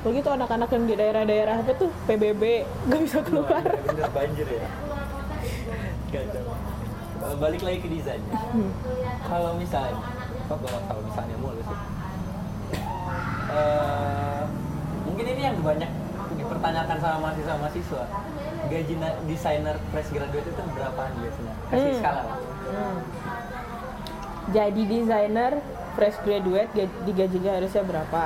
Kalau gitu anak-anak yang di daerah-daerah apa tuh PBB <laughs> gak bisa keluar. Wah, bener banjir ya. Balik lagi ke desain. Kalau misalnya kok kalau misalnya mulu sih. Eh, mungkin ini yang banyak dipertanyakan sama mahasiswa-mahasiswa. Gaji na- desainer fresh graduate itu berapaan biasanya? Kasih Hmm. skala lah jadi desainer fresh graduate ga- digajinya harusnya berapa?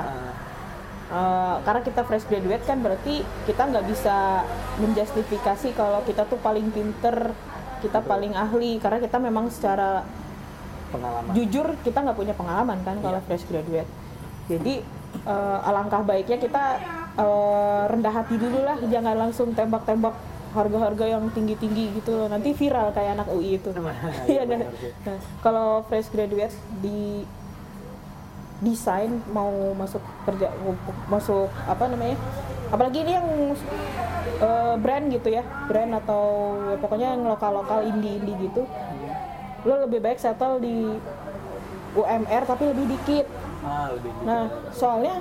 Eh, karena kita fresh graduate kan berarti kita nggak bisa menjustifikasi kalau kita tuh paling pinter kita paling ahli. Karena kita memang secara pengalaman. jujur kita nggak punya pengalaman kan kalau Iya. fresh graduate. Jadi eh, alangkah baiknya kita eh, rendah hati dulu lah. Jangan langsung tembak-tembak harga-harga yang tinggi-tinggi gitu loh. Nanti viral kayak anak UI itu. <laughs> Iya, nah. Nah, kalau fresh graduate di desain mau masuk kerja masuk apa namanya? Apalagi ini yang eh, brand gitu ya brand atau ya pokoknya yang lokal-lokal indie-indie gitu. Lo lebih baik settle di UMR tapi lebih dikit. Ah lebih gitu nah soalnya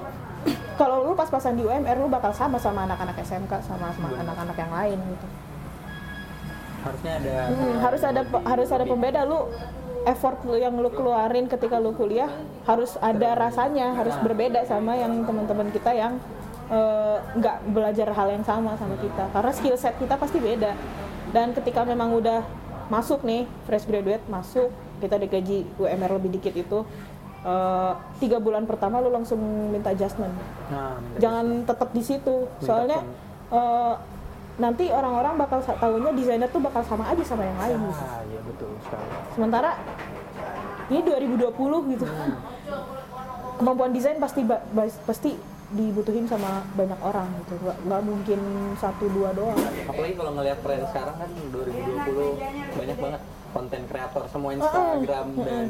kalau lu pas-pasan di UMR lu bakal sama sama anak-anak SMK sama sama anak-anak yang lain gitu. Harusnya ada Hmm, harus ada harus ada pembeda. Lu effort lu yang lu keluarin ketika lu kuliah harus ada rasanya harus berbeda sama yang teman-teman kita yang eh, nggak belajar hal yang sama sama kita. Karena skill set kita pasti beda. Dan ketika memang udah masuk nih fresh graduate masuk kita digaji UMR lebih dikit itu eh, tiga bulan pertama lu langsung minta adjustment. Nah minta jangan tetap di situ. Soalnya eh, nanti orang-orang bakal tahunya desainer tuh bakal sama aja sama yang lain. Ah iya betul sekali. Sementara ini 2020 gitu. Kemampuan desain pasti pasti dibutuhin sama banyak orang gitu. Nggak, nggak mungkin satu dua doang. Apalagi kalau ngelihat tren sekarang kan 2020 banyak banget konten kreator semua Instagram dan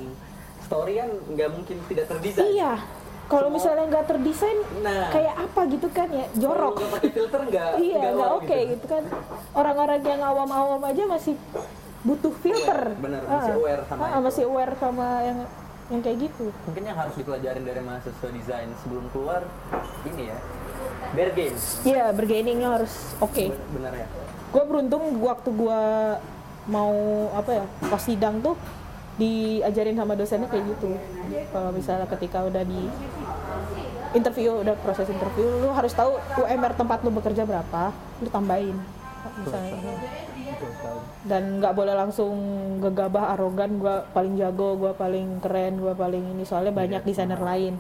story kan nggak mungkin tidak terdesain iya kalau misalnya nggak terdesain Nah. kayak apa gitu kan ya jorok nggak pakai filter nggak <laughs> iya nggak oke gitu. kan orang-orang yang awam-awam aja masih butuh filter. Aware, bener, masih Ah, aware sama ah, itu. masih aware sama yang yang kayak gitu. Mungkin yang harus dipelajarin dari mahasiswa desain sebelum keluar ini ya. Games. Iya, bergainingnya harus oke. Bener ya. Gue beruntung waktu gue mau apa ya pas sidang tuh diajarin sama dosennya kayak gitu. Kalau misalnya ketika udah di interview udah proses interview lu harus tahu UMR tempat lu bekerja berapa lu tambahin misalnya. Dan nggak boleh langsung gegabah arogan gua paling jago gua paling keren gua paling ini soalnya banyak desainer lain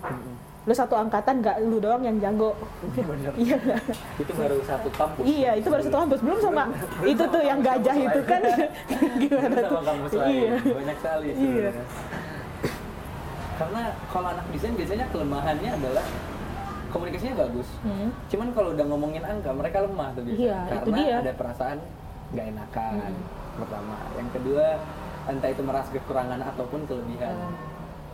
lu satu angkatan nggak lu doang yang jago iya nggak? Itu baru satu kampus. iya itu baru satu kampus belum sama itu tuh yang gajah itu kan <laughs> gimana Belum tuh sama iya Banyak sekali Iya. Karena kalau anak desain biasanya kelemahannya adalah komunikasinya bagus. Hmm. Cuman kalau udah ngomongin angka mereka lemah tuh biasanya. Iya, itu Karena dia. Hmm. ada perasaan nggak enakan. Pertama, yang kedua entah itu merasa kekurangan ataupun kelebihan. Hmm.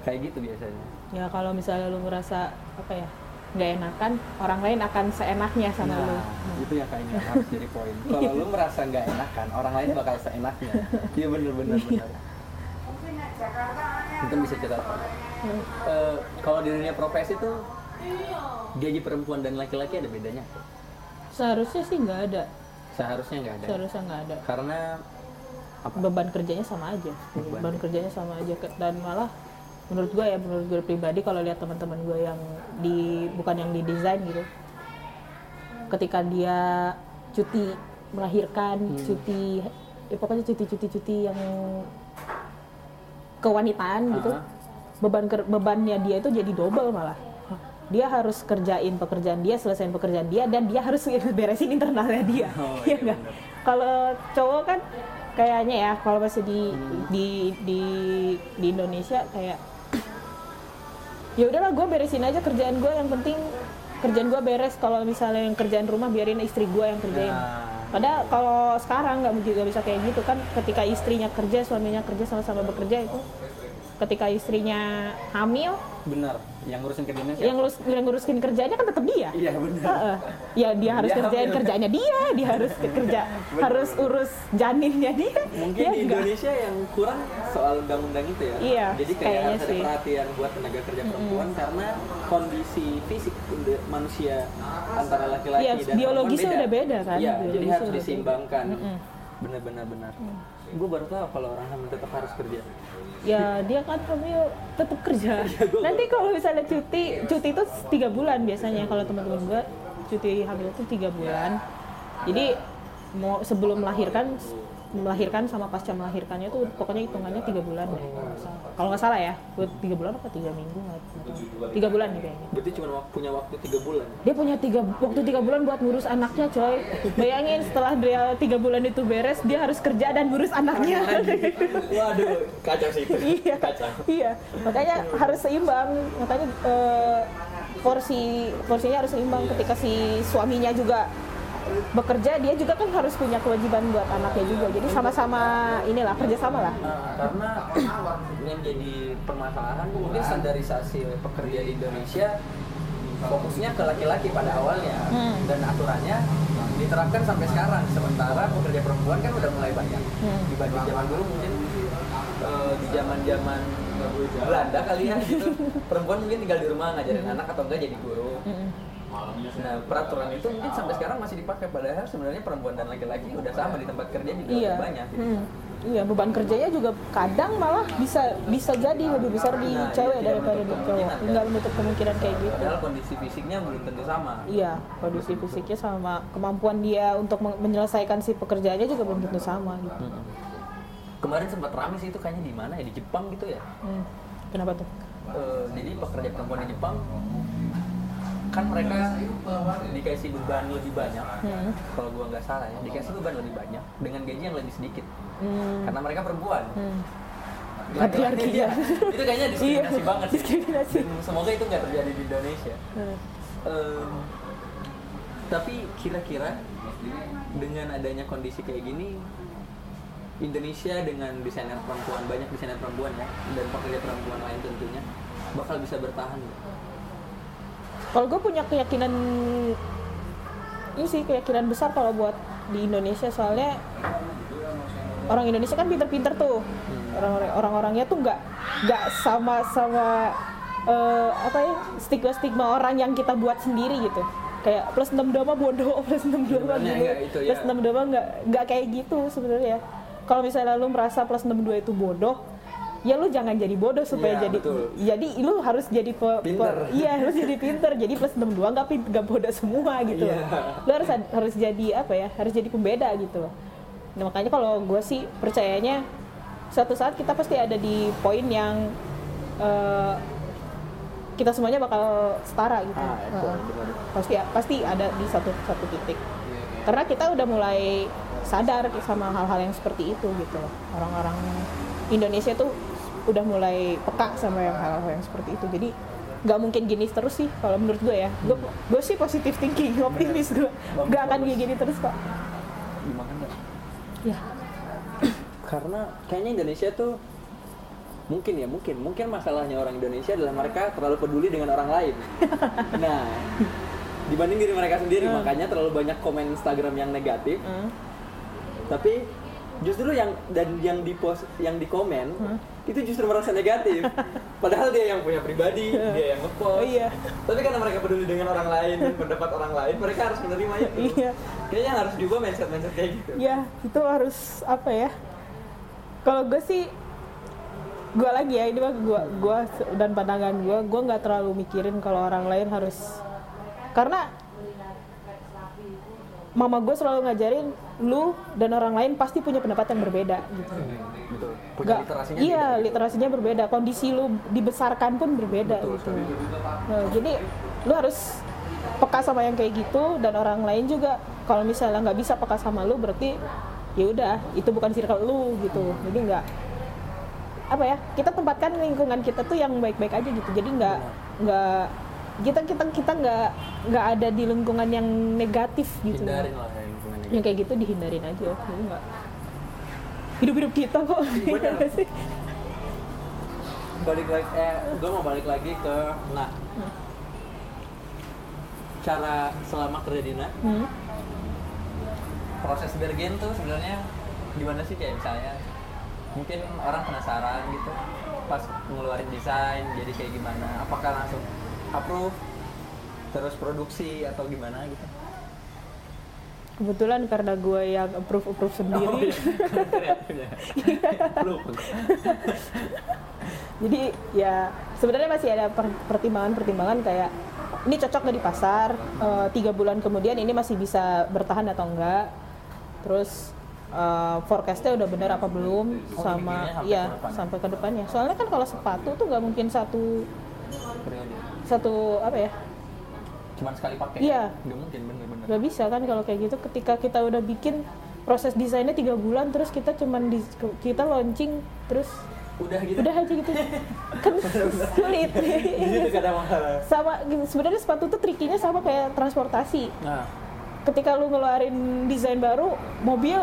Kayak gitu biasanya. ya kalau misalnya lu merasa apa ya nggak enakan orang lain akan seenaknya sama lu Nah, itu yang kayaknya harus jadi poin. <laughs> Kalau lu merasa nggak enakan, orang lain bakal seenaknya. <laughs> Iya bener-bener bener. Mungkin bisa cerita. Eh, kalau di dunia profesi tuh gaji perempuan dan laki-laki ada bedanya? seharusnya sih nggak ada Seharusnya nggak ada. seharusnya nggak ada Karena apa? beban kerjanya sama aja Beban. beban kerjanya sama aja dan malah menurut gue ya menurut gue pribadi kalau lihat teman-teman gue yang di bukan yang di desain gitu ketika dia cuti melahirkan Hmm. cuti ya pokoknya cuti-cuti cuti yang kewanitaan gitu Aha. beban ker- bebannya dia itu jadi double malah dia harus kerjain pekerjaan dia selesaiin pekerjaan dia dan dia harus <laughs> beresin internalnya dia Oh, ya iya nggak kalau cowok kan kayaknya ya kalau masih di Hmm. di di di Indonesia kayak ya udahlah gue beresin aja kerjaan gue yang penting kerjaan gue beres. Kalau misalnya yang kerjaan rumah biarin istri gue yang kerjain. Nah, Padahal kalau sekarang nggak juga bisa kayak gitu kan. Ketika istrinya kerja suaminya kerja sama-sama bekerja itu ketika istrinya hamil benar. Yang ngurusin kerjanya siapa? yang ngurus yang ngurusin kerjanya kan tetap dia Iya benar. Heeh. ya dia harus Dia kerjain hamil. kerjanya dia dia harus kerja <laughs> harus urus janinnya dia Mungkin Ya di nggak? Indonesia yang kurang soal undang-undang itu ya. Iya, Jadi kayak kayaknya harus ada sih. perhatian buat tenaga kerja perempuan karena kondisi fisik manusia antara laki-laki Iya, dan biologisnya perempuan udah beda kan? Iya, jadi harus udah diseimbangkan. Mm-mm. Benar-benar benar. Gue baru tahu kalau orang hamil tetap harus kerja. ya dia kan hamil tetap kerja <laughs> Iya, nanti kalau misalnya cuti cuti itu tiga bulan biasanya kalau teman-teman gue cuti hamil itu tiga bulan jadi mau sebelum melahirkan melahirkan sama pasca melahirkannya tuh pokoknya hitungannya tiga bulan deh kalau nggak salah. ya buat tiga bulan apa tiga minggu nggak tiga bulan nih kayaknya Berarti cuma punya waktu tiga bulan. dia punya tiga waktu tiga bulan buat ngurus anaknya coy bayangin setelah dia tiga bulan itu beres dia harus kerja dan ngurus anaknya Waduh, kacau sih itu. iya Kacau. iya makanya harus seimbang makanya eh, porsi porsinya harus seimbang ketika si suaminya juga bekerja dia juga kan harus punya kewajiban buat anaknya juga. Jadi sama-sama inilah kerjasama lah. Nah, karena yang jadi permasalahan mungkin standarisasi pekerja di Indonesia fokusnya ke laki-laki pada awalnya. Hmm. dan aturannya diterapkan sampai sekarang. Sementara pekerja perempuan kan udah mulai banyak. Hmm. dibanding zaman dulu mungkin eh, di zaman zaman Belanda kali ya gitu. <laughs> Perempuan mungkin tinggal di rumah ngajarin anak atau enggak jadi guru Nah, peraturan itu mungkin sampai sekarang masih dipakai padahal sebenarnya perempuan dan laki-laki udah sama di tempat kerja juga iya banyak. gitu. Hmm. iya beban kerjanya juga kadang malah bisa bisa jadi lebih besar di Nah, cewek iya, daripada di cowok kan? nggak menutup kemungkinan kayak gitu Padahal kondisi fisiknya belum tentu sama. Iya, kondisi fisiknya sama kemampuan dia untuk men- menyelesaikan si pekerjaannya juga belum tentu sama gitu. Mm-mm. Kemarin sempat rame sih itu kayaknya di mana ya di Jepang gitu ya. Hmm. Kenapa tuh? Eh, jadi pekerja perempuan di Jepang kan mereka dikasih beban lebih banyak. Hmm. Kalau gua nggak salah ya, dikasih beban lebih banyak dengan gaji yang lebih sedikit. Hmm. Karena mereka perempuan. Hmm. Laki-laki, Patriarki, iya. ya. itu kayaknya diskriminasi Iya, banget sih. diskriminasi. Dan semoga itu nggak terjadi di Indonesia. Hmm. Em, tapi kira-kira dengan adanya kondisi kayak gini Indonesia dengan desainer perempuan banyak desainer perempuan ya dan pekerja perempuan lain tentunya bakal bisa bertahan? Kalau gue punya keyakinan ini sih keyakinan besar kalau buat di Indonesia. Soalnya orang Indonesia kan pinter-pinter tuh. Orang-orang orang-orangnya tuh nggak nggak sama sama eh, apa ya stigma stigma orang yang kita buat sendiri gitu. Kayak plus 62 mah bodoh <laughs> plus 62 mah Sebenarnya gini nggak itu ya. plus 62 mah nggak nggak kayak gitu sebenarnya. Kalau misalnya lu merasa plus 62 itu bodoh ya lu jangan jadi bodoh supaya Iya, jadi betul. jadi lu harus jadi pe- pe- Pinter. iya harus jadi pinter. Jadi plus 62 nggak pin- nggak bodoh semua gitu. Iya. lu harus harus jadi apa ya? Harus jadi pembeda gitu. Nah, makanya kalau gue sih percayanya suatu saat kita pasti ada di poin yang eh, kita semuanya bakal setara gitu. Ah, benar. pasti pasti ada di satu satu titik. Iya, karena kita udah mulai sadar sama hal-hal yang seperti itu gitu. Orang-orang Indonesia tuh udah mulai peka sama yang hal-hal yang seperti itu. Jadi nggak mungkin gini terus sih kalau menurut gue ya. Gue gue sih positive thinking optimis gue nggak akan kayak gini terus kok. Gimana? Ya karena kayaknya Indonesia tuh mungkin ya mungkin. Mungkin masalahnya orang Indonesia adalah mereka terlalu peduli dengan orang lain. <laughs> Nah dibanding diri mereka sendiri makanya terlalu banyak komen Instagram yang negatif. Hmm. tapi justru yang dan yang di post yang di komen itu justru merasa negatif. <laughs> Padahal dia yang punya pribadi dia yang ngepost. Oh, iya. tapi karena mereka peduli dengan orang lain dan pendapat orang lain mereka harus menerima itu. Iya. kayaknya harus juga mindset mindset kayak gitu. Ya itu harus apa ya? Kalau gue sih gue lagi ya ini mah gue gua dan pandangan gue gue nggak terlalu mikirin kalau orang lain harus karena mama gue selalu ngajarin lu dan orang lain pasti punya pendapat yang berbeda gitu. Betul. Punya Nggak- literasinya iya beda. literasinya berbeda. Kondisi lu dibesarkan pun berbeda Betul gitu. Nah, jadi lu harus peka sama yang kayak gitu dan orang lain juga. Kalau misalnya nggak bisa peka sama lu berarti ya udah itu bukan circle lu gitu. Jadi nggak apa ya kita tempatkan lingkungan kita tuh yang baik-baik aja gitu. Jadi nggak nggak kita kita kita nggak nggak ada di lingkungan yang negatif gitu. Hindarin lah yang lingkungan yang kayak gitu dihindarin aja jadi nggak. Hidup-hidup kita kok. <laughs> Sih? balik lagi eh gue mau balik lagi ke nah. Cara selama kerja di nah. Hmm. proses bergen tuh sebenarnya gimana sih? Kayak misalnya mungkin orang penasaran gitu. Pas ngeluarin desain jadi kayak gimana? Apakah langsung approve terus produksi atau gimana gitu. Kebetulan karena gue yang approve approve Oh, sendiri. Iya. Jadi ya sebenarnya masih ada per- pertimbangan-pertimbangan kayak ini cocok nggak di pasar Eh, tiga bulan kemudian ini masih bisa bertahan atau enggak? Terus eh, forecastnya udah bener apa belum? Oh, sama mikirnya sampai iya ke depan. sampai ke depannya. Soalnya kan kalau sepatu tuh nggak mungkin satu periode satu apa ya? Cuman sekali pakai? Iya. nggak mungkin bener-bener. Nggak bisa kan kalau kayak gitu. Ketika kita udah bikin proses desainnya tiga bulan terus kita cuman di, kita launching terus udah gitu? Udah aja gitu. <laughs> Kan sulit. Sama sebenarnya sepatu tuh trikinya sama kayak transportasi. Nah. Ketika lu ngeluarin desain baru mobil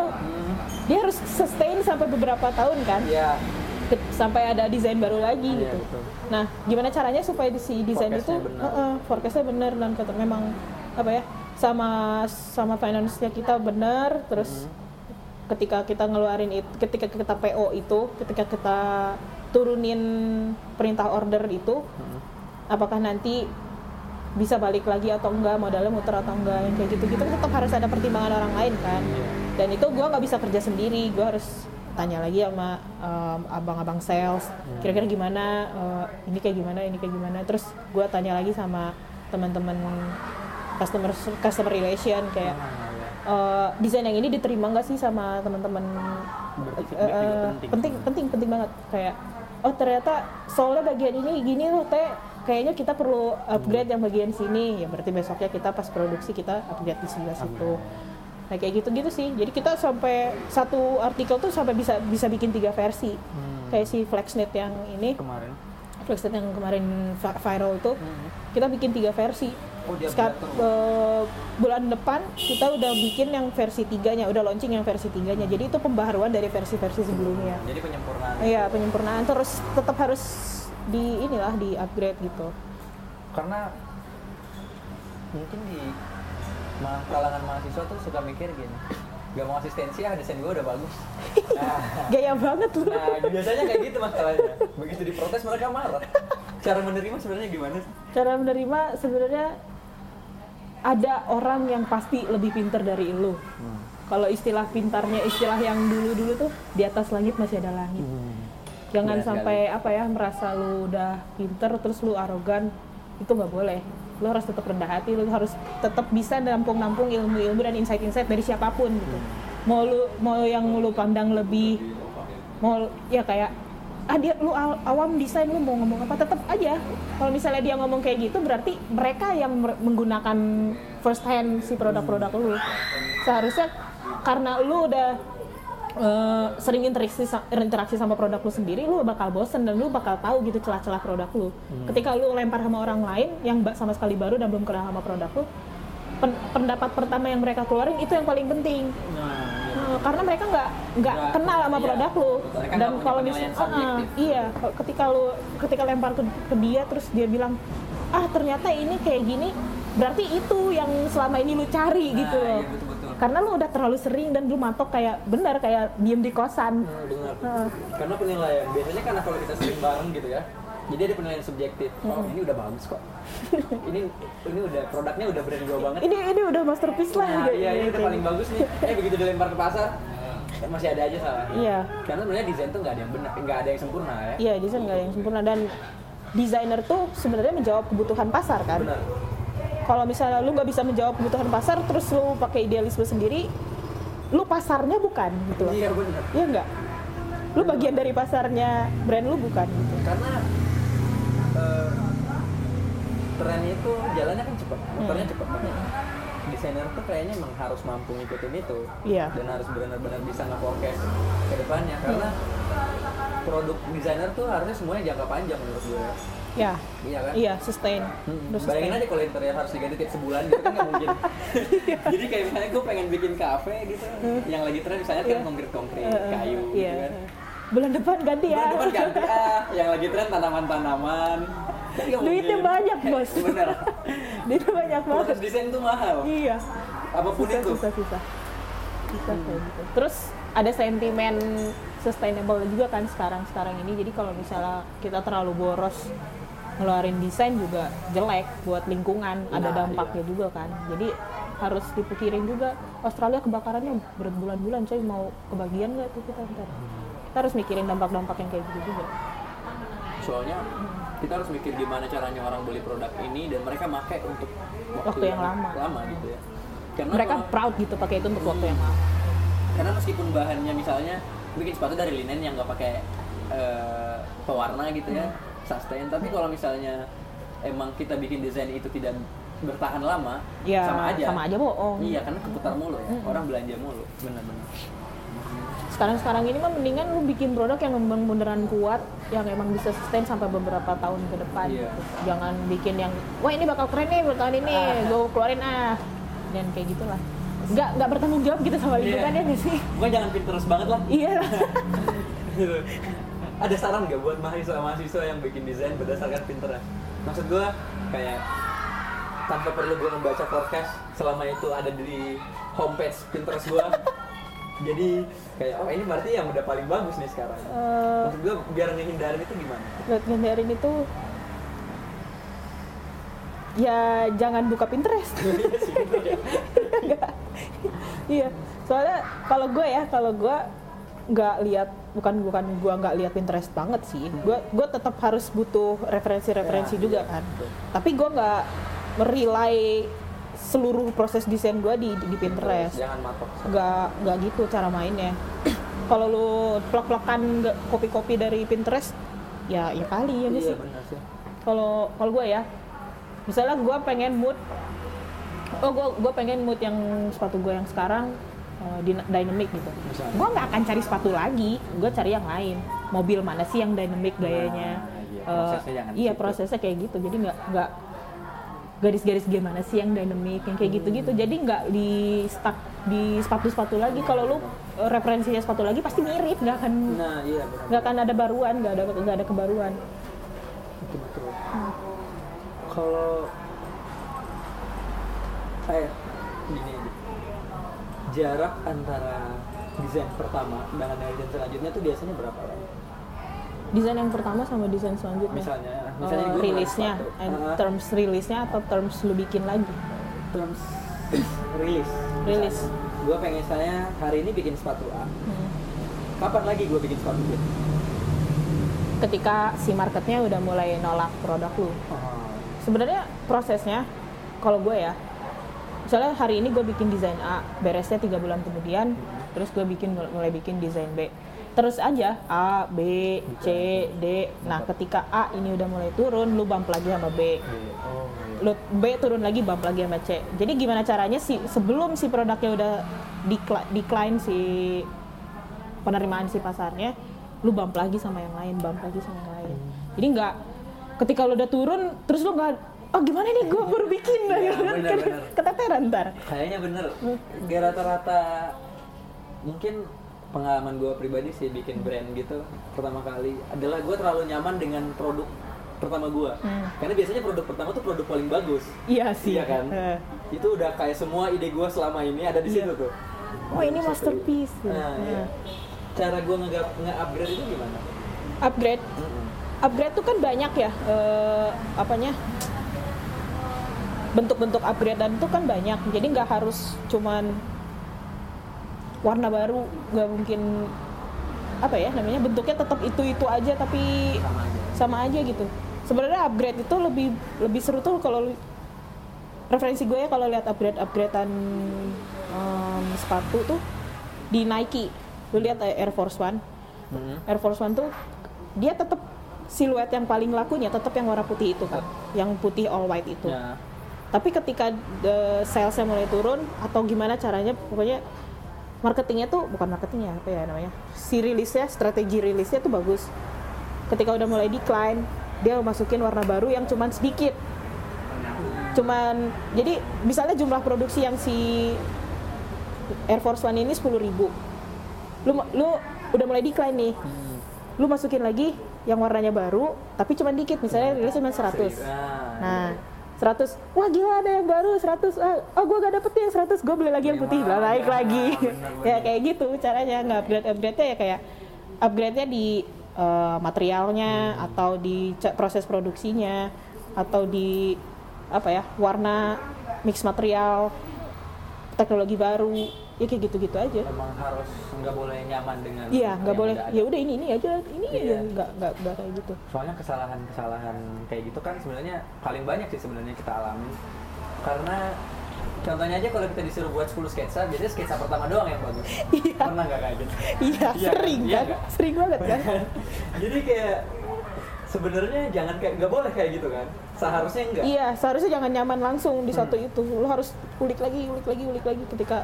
dia harus sustain sampai beberapa tahun kan? Ke- sampai ada desain baru lagi Iya, gitu betul. nah gimana caranya supaya si desain itu Forecastnya benar. Heeh, forecastnya benar dan kata memang apa ya sama sama finance-nya kita benar terus Hmm. ketika kita ngeluarin itu ketika kita PO itu ketika kita turunin perintah order itu Hmm. apakah nanti bisa balik lagi atau enggak modalnya muter atau enggak yang kayak gitu gitu tetap harus ada pertimbangan orang lain kan Iya. dan itu gua nggak bisa kerja sendiri gua harus tanya lagi sama um, abang-abang sales Hmm. kira-kira gimana uh, ini kayak gimana ini kayak gimana. Terus gua tanya lagi sama teman-teman customer customer relation kayak uh, desain yang ini diterima nggak sih sama teman-teman? Eh, penting. penting penting penting banget. Kayak oh ternyata soalnya bagian ini gini loh teh. Kayaknya kita perlu upgrade yang bagian sini. Ya berarti besoknya kita pas produksi kita upgrade di sebelah situ nah kayak gitu gitu sih. Jadi kita sampai satu artikel tuh sampai bisa bisa bikin tiga versi. Kayak si Flexnet yang ini. Kemarin. Flexnet yang kemarin vi- viral itu. Kita bikin tiga versi. Oh, dia Sekat- upgrade eh, bulan depan kita udah bikin yang versi tiganya udah launching yang versi tiganya. Jadi itu pembaharuan dari versi-versi sebelumnya. Jadi penyempurnaan Iya penyempurnaan. Terus tetap harus di inilah di upgrade gitu. karena mungkin di kalangan mahasiswa tuh suka mikir gini Gak mau asistensi ah desain gue udah bagus. Nah, <laughs> Gaya banget lu. nah biasanya kayak gitu masalahnya. Begitu diprotes mereka marah. Cara menerima sebenarnya gimana sih? Cara menerima sebenarnya ada orang yang pasti lebih pinter dari lu. Kalau istilah pintarnya istilah yang dulu-dulu tuh di atas langit masih ada langit. Jangan Benar sampai apa ya merasa lu udah pinter terus lu arogan itu nggak boleh. Lu harus tetap rendah hati, lu harus tetap bisa nampung-nampung ilmu-ilmu dan insight-insight dari siapa pun gitu. Mau lu mau yang lu pandang lebih mau ya kayak ah dia lu aw- awam desain lu mau ngomong apa? Tetap aja. Kalau misalnya dia ngomong kayak gitu berarti mereka yang menggunakan first hand si produk-produk lu. Seharusnya karena lu udah eh, sering interaksi interaksi sama produk lu sendiri lu bakal bosen dan lu bakal tahu gitu celah-celah produk lu ketika lu lempar sama orang lain yang sama sekali baru dan belum kenal sama produk lu pen- pendapat pertama yang mereka keluarin itu yang paling penting Eh, karena mereka nggak nggak kenal sama iya. produk lu Mereka dan kalau misalnya subjektif. iya ketika lu ketika lempar ke, ke dia terus dia bilang ah ternyata ini kayak gini berarti itu yang selama ini lu cari Nah, gitu loh iya, betul-betul. Karena lu udah terlalu sering dan lu matok kayak benar kayak diem di kosan Nah, benar. Heeh. Karena penilaian biasanya karena kalau kita sering bareng gitu ya. Jadi ada penilaian subjektif. Oh, ini udah bagus kok. <laughs> ini ini udah produknya udah brand gue banget. ini ini udah masterpiece lah Nah, iya ini kayak udah gitu. paling bagus nih. Eh begitu dilempar ke pasar kan masih ada aja salah. Iya. Karena sebenarnya desain tuh nggak ada yang benar, nggak ada yang sempurna ya. iya desain nggak ada yang sempurna dan desainer tuh sebenarnya menjawab kebutuhan pasar kan Benar. Kalau misalnya lu nggak bisa menjawab kebutuhan pasar terus lu pakai idealisme sendiri lu pasarnya bukan gitu loh Iya benar. Iya enggak lu bagian dari pasarnya brand lu bukan gitu Karena eh, tren itu jalannya kan cepat, motornya Hmm. cepat banget. Desainer tuh kayaknya emang harus mampu ngikutin itu Iya. dan harus benar-benar bisa nge-forecast ke depannya karena produk desainer tuh harusnya semuanya jangka panjang menurut gue. Ya Iya kan? iya sustain Hmm, Terus Bayangin sustain. aja kalau interior harus diganti tiap sebulan gitu kan nggak mungkin. <laughs> Jadi kayak misalnya gue pengen bikin kafe gitu, yang lagi tren misalnya kan Iya. konkret-konkret, Eh, eh, kayu iya. gitu kan. bulan depan ganti ya Bulan depan ganti ah, <laughs> yang lagi tren tanaman-tanaman. Kan duitnya mungkin. banyak bos Bener. <laughs> duitnya banyak banget Proses desain tuh mahal. iya Apa pun susah, itu. susah susah susah kayak gitu terus ada sentimen sustainable juga kan sekarang sekarang ini jadi kalau misalnya kita terlalu boros ngeluarin desain juga jelek buat lingkungan ada Nah, dampaknya juga kan jadi harus dipikirin juga Australia kebakarannya berbulan-bulan coy mau kebagian nggak tuh kita ntar kita harus mikirin dampak-dampak yang kayak gitu juga Soalnya kita harus mikir gimana caranya orang beli produk ini dan mereka pakai untuk waktu, Waktu yang lama. lama gitu ya. Karena mereka kalau- proud gitu pakai itu untuk waktu yang lama karena meskipun bahannya misalnya bikin sepatu dari linen yang nggak pakai eh, pewarna gitu ya Hmm. Sustain. Tapi kalau misalnya emang kita bikin desain itu tidak bertahan lama ya sama aja. sama aja bohong. Iya karena keputar mulu ya. Orang belanja mulu. Benar-benar sekarang-sekarang ini mah mendingan lu bikin produk yang memang beneran kuat yang emang bisa sustain sampai beberapa tahun ke depan. Iya. gitu. jangan bikin yang wah ini bakal keren nih buat tahun ini gue keluarin ah. Dan kayak gitulah. Nggak nggak bertanggung jawab gitu sama lingkungan ya nggak sih? Gue jangan pinterest banget lah. Iya. Gitu. <laughs> <laughs> ada saran nggak buat mahasiswa-mahasiswa yang bikin desain berdasarkan Pinterest? Maksud gue kayak tanpa perlu gue membaca forecast selama itu ada di homepage Pinterest gue. <laughs> Jadi kayak oh ini berarti yang udah paling bagus nih sekarang. Eh, Maksud gue biar ngehindarin itu gimana? buat ngindarin itu ya jangan buka Pinterest <laughs> <laughs> Nggak. iya soalnya kalau gue ya kalau gue nggak lihat bukan bukan gue nggak lihat Pinterest banget sih. Gue gue tetap harus butuh referensi-referensi Ya, juga iya, kan. Betul. tapi gue nggak merely seluruh proses desain gue di di Pinterest nggak nggak gitu cara mainnya. <clears throat> Kalau lu plok-plokan nggak kopi-kopi dari Pinterest ya ya kali ya Iya sih. kalau kalau gue ya misalnya gue pengen mood oh gue gue pengen mood yang sepatu gue yang sekarang eh, dynamic gitu. Gue nggak akan cari sepatu lagi gue cari yang lain. Mobil mana sih yang dynamic gayanya? iya, Eh, prosesnya jangan iya di situ. prosesnya kayak gitu. Jadi nggak nggak garis-garis gimana sih yang dynamic yang kayak gitu-gitu. Jadi nggak di stuck di sepatu-sepatu lagi. Kalau lu eh, referensinya sepatu lagi pasti mirip. Nggak akan Nah iya nggak akan ada baruan nggak ada nggak ada kebaruan. Betul betul. Kalau kayak gini. Jarak antara desain pertama dengan desain selanjutnya tuh biasanya berapa lama? desain yang pertama sama desain selanjutnya Misalnya, misalnya gue rilisnya. Ah, terms rilisnya atau terms lu bikin lagi terms rilis. Rilis. Gue pengen misalnya hari ini bikin sepatu A. Kapan lagi gue bikin sepatu B? ketika si marketnya udah mulai nolak produk lu sebenarnya prosesnya kalau gue ya misalnya hari ini gue bikin desain A beresnya tiga bulan kemudian terus gue bikin mulai bikin desain B. Terus aja A B C D. Nah ketika A ini udah mulai turun lu bump lagi sama B. Lu B turun lagi bump lagi sama C. Jadi gimana caranya sih sebelum si produknya udah decli- decline si penerimaan si pasarnya lu bump lagi sama yang lain bump lagi sama yang lain. Jadi nggak ketika lu udah turun terus lu nggak oh gimana nih gue baru bikin Iya, gitu <laughs> kan benar. keteteran ntar Kayaknya bener. Gak rata-rata mungkin pengalaman gue pribadi sih bikin brand gitu pertama kali adalah gue terlalu nyaman dengan produk pertama gue. Karena biasanya produk pertama tuh produk paling bagus. iya sih Iya kan? Eh. Itu udah kayak semua ide gue selama ini ada di Iya. situ tuh. oh ini masterpiece Nah, Nah. iya. Cara gue nge-upgrade itu gimana? upgrade upgrade tuh kan banyak ya eh, apanya bentuk-bentuk upgradean tuh kan banyak. Jadi nggak harus cuman warna baru nggak mungkin apa ya namanya bentuknya tetap itu itu aja tapi Sama aja. sama aja gitu. Sebenarnya upgrade itu lebih lebih seru tuh kalau referensi gue ya kalau lihat upgrade upgradean em, sepatu tuh di Nike. Lu lihat eh, Air Force One? Air Force One tuh dia tetap siluet yang paling lakunya tetap yang warna putih itu kan yang putih all white itu. Ya. Tapi ketika eh, salesnya mulai turun atau gimana caranya pokoknya marketingnya tuh bukan marketingnya apa ya namanya si rilisnya strategi rilisnya tuh bagus. Ketika udah mulai decline dia masukin warna baru yang cuman sedikit. Cuman jadi misalnya jumlah produksi yang si Air Force One ini 10.000 ribu. Lu lu udah mulai decline nih. Lu masukin lagi yang warnanya baru tapi cuman dikit. Misalnya rilis cuma 100 Nah, 100. Wah, gila ada yang baru 100. Ah, oh, gua gak dapet yang 100. Gue beli lagi yang putih. Lah naik lagi. <laughs> ya kayak gitu caranya nggak upgrade upgrade-nya ya kayak upgrade-nya di eh, materialnya atau di proses produksinya atau di apa ya warna mix material teknologi baru ya kayak gitu-gitu aja. Emang harus nggak boleh nyaman dengan iya nggak boleh. ya udah ini ini aja. Ini Iya. aja nggak nggak nggak kayak gitu. Soalnya kesalahan-kesalahan kayak gitu kan sebenarnya paling banyak sih sebenarnya kita alami. Karena contohnya aja kalau kita disuruh buat 10 sketsa biasanya sketsa pertama doang yang bagus. <laughs> Pernah nggak kayak gitu? <laughs> Iya Iya kan? sering Iya kan? nggak? sering banget kan? <laughs> Jadi kayak sebenarnya jangan kayak nggak boleh kayak gitu kan? Seharusnya enggak Iya, seharusnya jangan nyaman langsung di satu itu. Lo harus ulik lagi, ulik lagi, ulik lagi ketika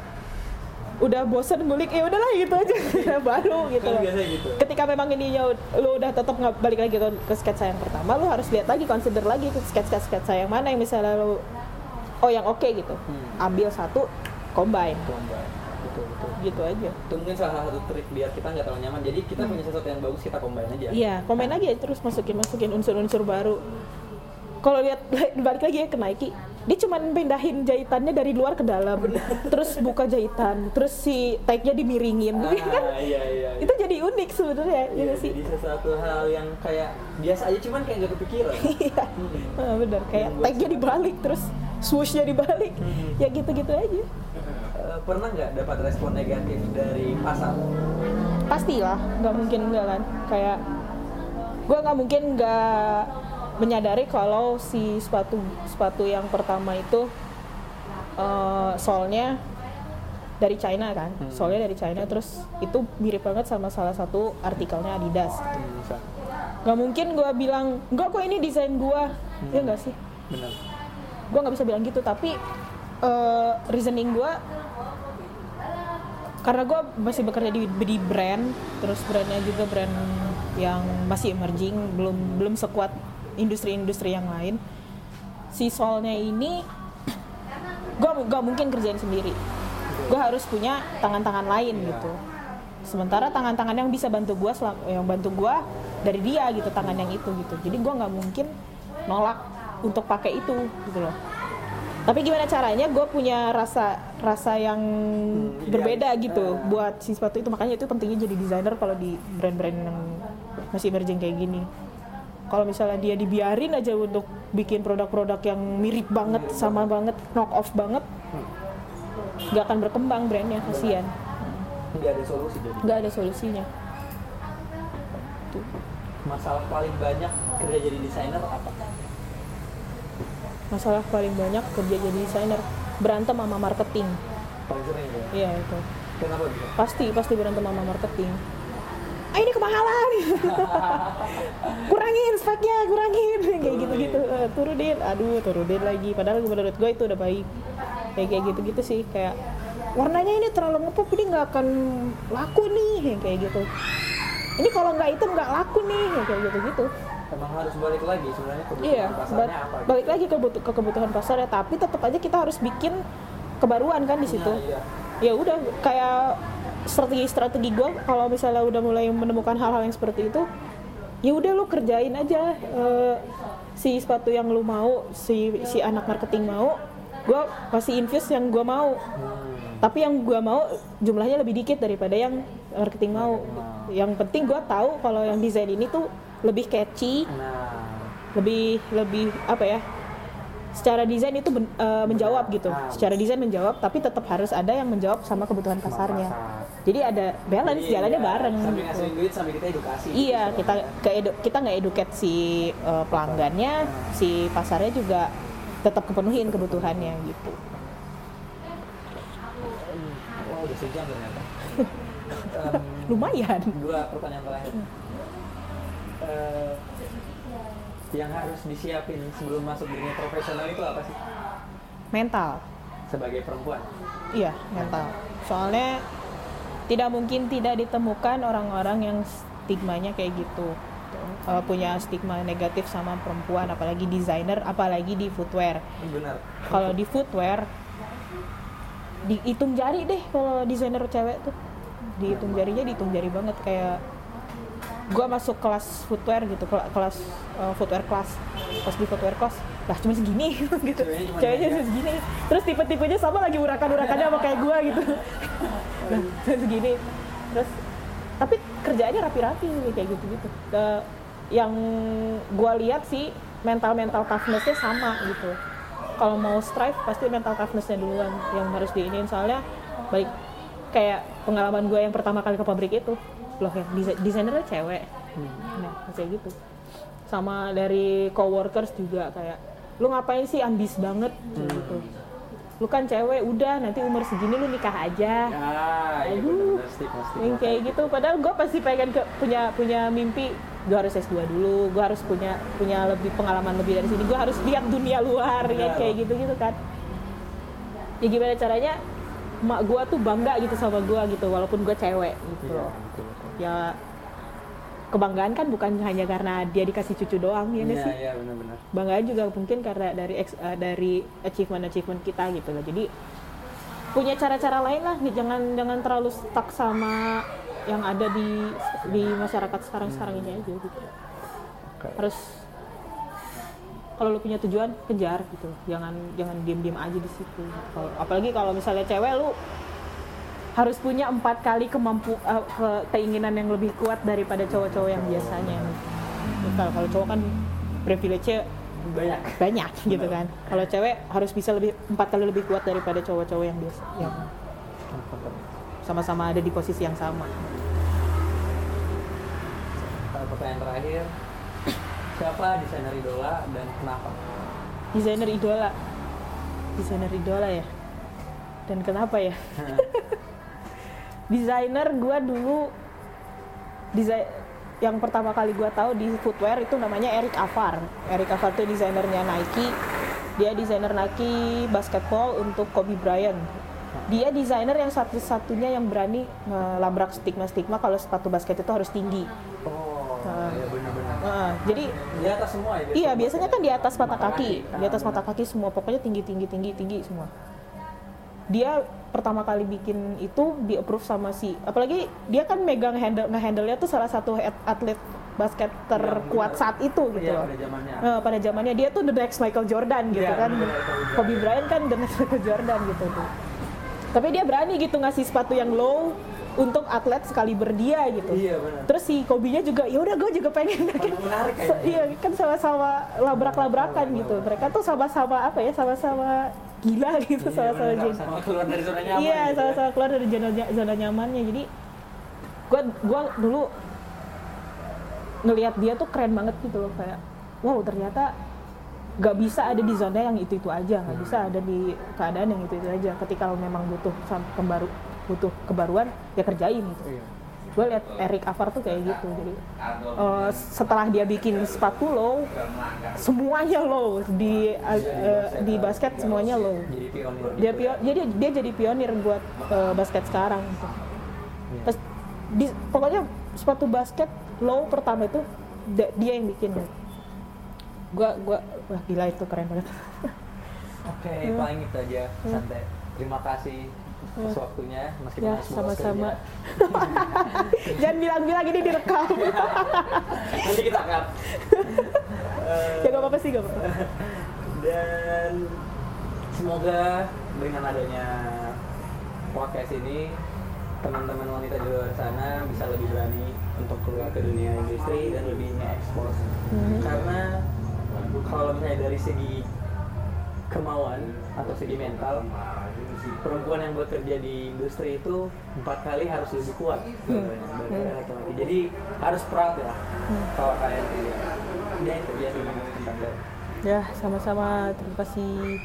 udah bosen ngulik ya udahlah gitu aja <laughs> baru gitu Kan loh. biasanya gitu. Ketika memang ininya lu udah tetap nggak balik lagi ke, ke sketsa yang pertama, lu harus lihat lagi consider lagi ke sketsa sketsa yang mana yang misalnya lu oh yang oke gitu. Hmm. Ambil satu combine Combine. betul betul gitu aja. itu mungkin salah satu trik biar kita nggak terlalu nyaman jadi kita punya sesuatu yang bagus kita combine aja Iya, komen aja terus masukin masukin unsur-unsur baru. Kalau lihat <laughs> balik lagi ya ke Nike, dia cuma pindahin jahitannya dari luar ke dalam, terus buka jahitan, terus si tag-nya dimiringin, Ah, kan? iya iya Itu jadi unik sebenarnya, ya Iya, nggak sih. jadi sesuatu hal yang kayak biasa aja cuman kayak nggak kepikiran <laughs> Iya, Ah, bener. Kayak tag-nya dibalik, terus swoosh-nya dibalik, Hmm. ya gitu-gitu aja. Eh, pernah nggak dapat respon negatif dari pasar Pastilah, nggak mungkin enggak kan. Kayak gue nggak mungkin nggak menyadari kalau si sepatu sepatu yang pertama itu eh soalnya dari China kan, soalnya dari China terus itu mirip banget sama salah satu artikelnya Adidas. bisa Nggak mungkin gue bilang enggak kok ini desain gue, ya nggak sih? benar. Gue nggak bisa bilang gitu tapi eh, reasoning gue karena gue masih bekerja di, di brand terus brandnya juga brand yang masih emerging belum belum sekuat industri-industri yang lain si solnya ini gue gak mungkin kerjain sendiri. Gue harus punya tangan-tangan lain gitu. Sementara tangan-tangan yang bisa bantu gue yang bantu gue dari dia gitu tangan yang itu gitu. Jadi gue nggak mungkin nolak untuk pakai itu gitu loh. Tapi gimana caranya? Gue punya rasa rasa yang Hmm, berbeda idealis. gitu buat si sepatu itu. Makanya itu pentingnya jadi desainer kalau di brand-brand yang masih emerging kayak gini kalau misalnya dia dibiarin aja untuk bikin produk-produk yang mirip banget sama banget knock off banget nggak akan berkembang brandnya kasihan. Nggak ada solusi jadi. Nggak ada solusinya. Masalah paling banyak kerja jadi desainer apa? Masalah paling banyak kerja jadi desainer berantem sama marketing. Paling sering ya? Iya itu. Kenapa pasti pasti berantem sama marketing ah ini kemahalan. <laughs> Kurangin speknya kurangin. Kayak gitu gitu turunin. Aduh turunin lagi. Padahal menurut gue itu udah baik. Kayak kayak gitu gitu sih. Kayak warnanya ini terlalu ngepop ini nggak akan laku nih. Kayak gitu. Ini kalau nggak hitam nggak laku nih. Kayak gitu gitu emang harus balik lagi sebenarnya kebutuhan iya pasarnya ba- apa gitu. balik lagi ke, butuh- ke kebutuhan pasar ya tapi tetap aja kita harus bikin kebaruan kan di situ. Nah, iya. ya udah kayak strategi-strategi gue kalau misalnya udah mulai menemukan hal-hal yang seperti itu ya udah lu kerjain aja eh, si sepatu yang lu mau si si anak marketing mau gue pasti infuse yang gue mau tapi yang gue mau jumlahnya lebih dikit daripada yang marketing mau yang penting gue tahu kalau yang desain ini tuh lebih catchy nah lebih lebih apa ya secara desain itu ben- eh, menjawab gitu Ah. secara desain menjawab tapi tetap harus ada yang menjawab sama kebutuhan pasarnya pasar. Jadi ada balance Jadi, jalannya ya, bareng sambil gitu. ngasihin duit sambil kita edukasi. Iya gitu, kita ke edu- kita nggak educate si eh, pelanggannya si pasarnya juga tetap kepenuhin kebutuhannya gitu. Wah, udah sejam ternyata. <laughs> Em, lumayan. dua pertanyaan terakhir. Eh, yang harus disiapin sebelum masuk dunia profesional itu apa sih? Mental. Sebagai perempuan? Iya, mental. Soalnya tidak mungkin tidak ditemukan orang-orang yang stigmanya kayak gitu. Eh, punya stigma negatif sama perempuan, apalagi desainer, apalagi di footwear. benar Kalau di footwear, dihitung jari deh kalau desainer cewek tuh. Dihitung jarinya dihitung jari banget kayak gua masuk kelas footwear gitu, kel- kelas eh, footwear kelas, pas di footwear kelas, lah cuma segini <laughs> gitu, Ceweknya cuma segini. terus tipe-tipenya sama lagi urakan-urakannya sama kayak gua gitu, <laughs> nah segini, terus tapi kerjaannya rapi-rapi kayak gitu-gitu. Eh, yang gua lihat sih mental-mental toughness-nya sama gitu. Kalau mau strive pasti mental toughness-nya duluan yang harus diinin soalnya baik kayak pengalaman gue yang pertama kali ke pabrik itu loh ya desa- desainernya cewek. Nah kayak gitu. Sama dari coworkers juga kayak lu ngapain sih ambis banget? Kayak gitu. Lu kan cewek udah nanti umur segini lu nikah aja. Ah iya Aduh. benar stigma stigma yang kayak gitu. Padahal gue pasti pengen ke, punya punya mimpi gue harus S2 dulu gue harus punya punya lebih pengalaman lebih dari sini. Gue harus lihat dunia luar ya kayak gitu gitu kan. Ya gimana caranya mak gue tuh bangga gitu sama gue gitu walaupun gue cewek gitu. Betul. Ya kebanggaan kan bukan hanya karena dia dikasih cucu doang ya nggak Iya, sih? iya benar-benar. banggaan juga mungkin karena dari ex- eh, dari achievement achievement kita gitu loh. Jadi punya cara-cara lain lah jangan jangan terlalu stuck sama yang ada di di masyarakat sekarang sekarang ini aja gitu. Harus kalau lu punya tujuan kejar gitu jangan jangan diem diem aja di situ. Apalagi kalau misalnya cewek lu harus punya empat kali kemampu eh, ke- keinginan yang lebih kuat daripada cowok-cowok yang biasanya. Kalau kalau cowok kan privilege Banyak. banyak gitu kan. Kalau cewek harus bisa lebih empat kali lebih kuat daripada cowok-cowok yang biasa yang sama-sama ada di posisi yang sama. Uh, pertanyaan terakhir, siapa desainer idola dan kenapa? desainer idola. Desainer idola ya? Dan kenapa ya desainer gua dulu desain yang pertama kali gua tahu di footwear itu namanya Eric Avar Eric Avar itu desainernya Nike dia desainer Nike basketball untuk Kobe Bryant dia desainer yang satu-satunya yang berani melabrak stigma-stigma kalau sepatu basket itu harus tinggi Oh, Ah. iya benar-benar. Nah, jadi Di atas semua ya? Iya, biasanya kan di atas mata kaki, di atas mata benar. kaki semua pokoknya tinggi tinggi tinggi tinggi semua. Dia pertama kali bikin itu di approve sama si, apalagi dia kan megang handle ngehandle nya tuh salah satu at- atlet basket terkuat benar. saat itu gitu Iya, loh. pada zamannya. Pada zamannya dia tuh the next Michael Jordan gitu Iya, kan. Kobe Bryant kan the next Michael Jordan gitu tuh. Tapi dia berani gitu ngasih sepatu yang low untuk atlet sekali berdia gitu. Iya, benar. Terus si Kobe-nya juga ya udah gue juga pengen menarik kayaknya. iya kan sama-sama labrak-labrakan gitu. Mereka tuh sama-sama apa ya? Sama-sama gila gitu, Iya, sama-sama benar, jadi sama keluar dari zona nyaman iya gitu ya. sama-sama keluar dari zona, zona nyamannya jadi gua gua dulu ngelihat dia tuh keren banget gitu loh kayak wow ternyata nggak bisa ada di zona yang itu itu aja nggak bisa ada di keadaan yang itu itu aja ketika lo memang butuh pembaru butuh kebaruan ya kerjain gitu Iya. gue liat Eric Avar tuh kayak gitu jadi eh, setelah dia bikin sepatu low semuanya low di eh, di basket semuanya low dia pio- jadi dia jadi pionir buat eh, basket sekarang gitu. Iya. Terus di- pokoknya sepatu basket low pertama itu dia yang bikin gua gua wah gila itu keren banget Oke, <laughs> paling itu aja santai. Terima kasih atas waktunya meskipun ya sama-sama. <laughs> jangan bilang-bilang ini direkam. <laughs> Nanti kita cut. <laughs> ya gak apa-apa sih gak apa-apa. Dan semoga dengan adanya podcast ini teman-teman wanita di luar sana bisa lebih berani untuk keluar ke dunia industri dan lebih nge-expose. Karena kalau misalnya dari segi kemauan atau segi mental perempuan yang bekerja di industri itu empat kali harus lebih kuat daripada laki-laki. jadi harus proud ya kalau kalian itu dia ya sama-sama. Terima kasih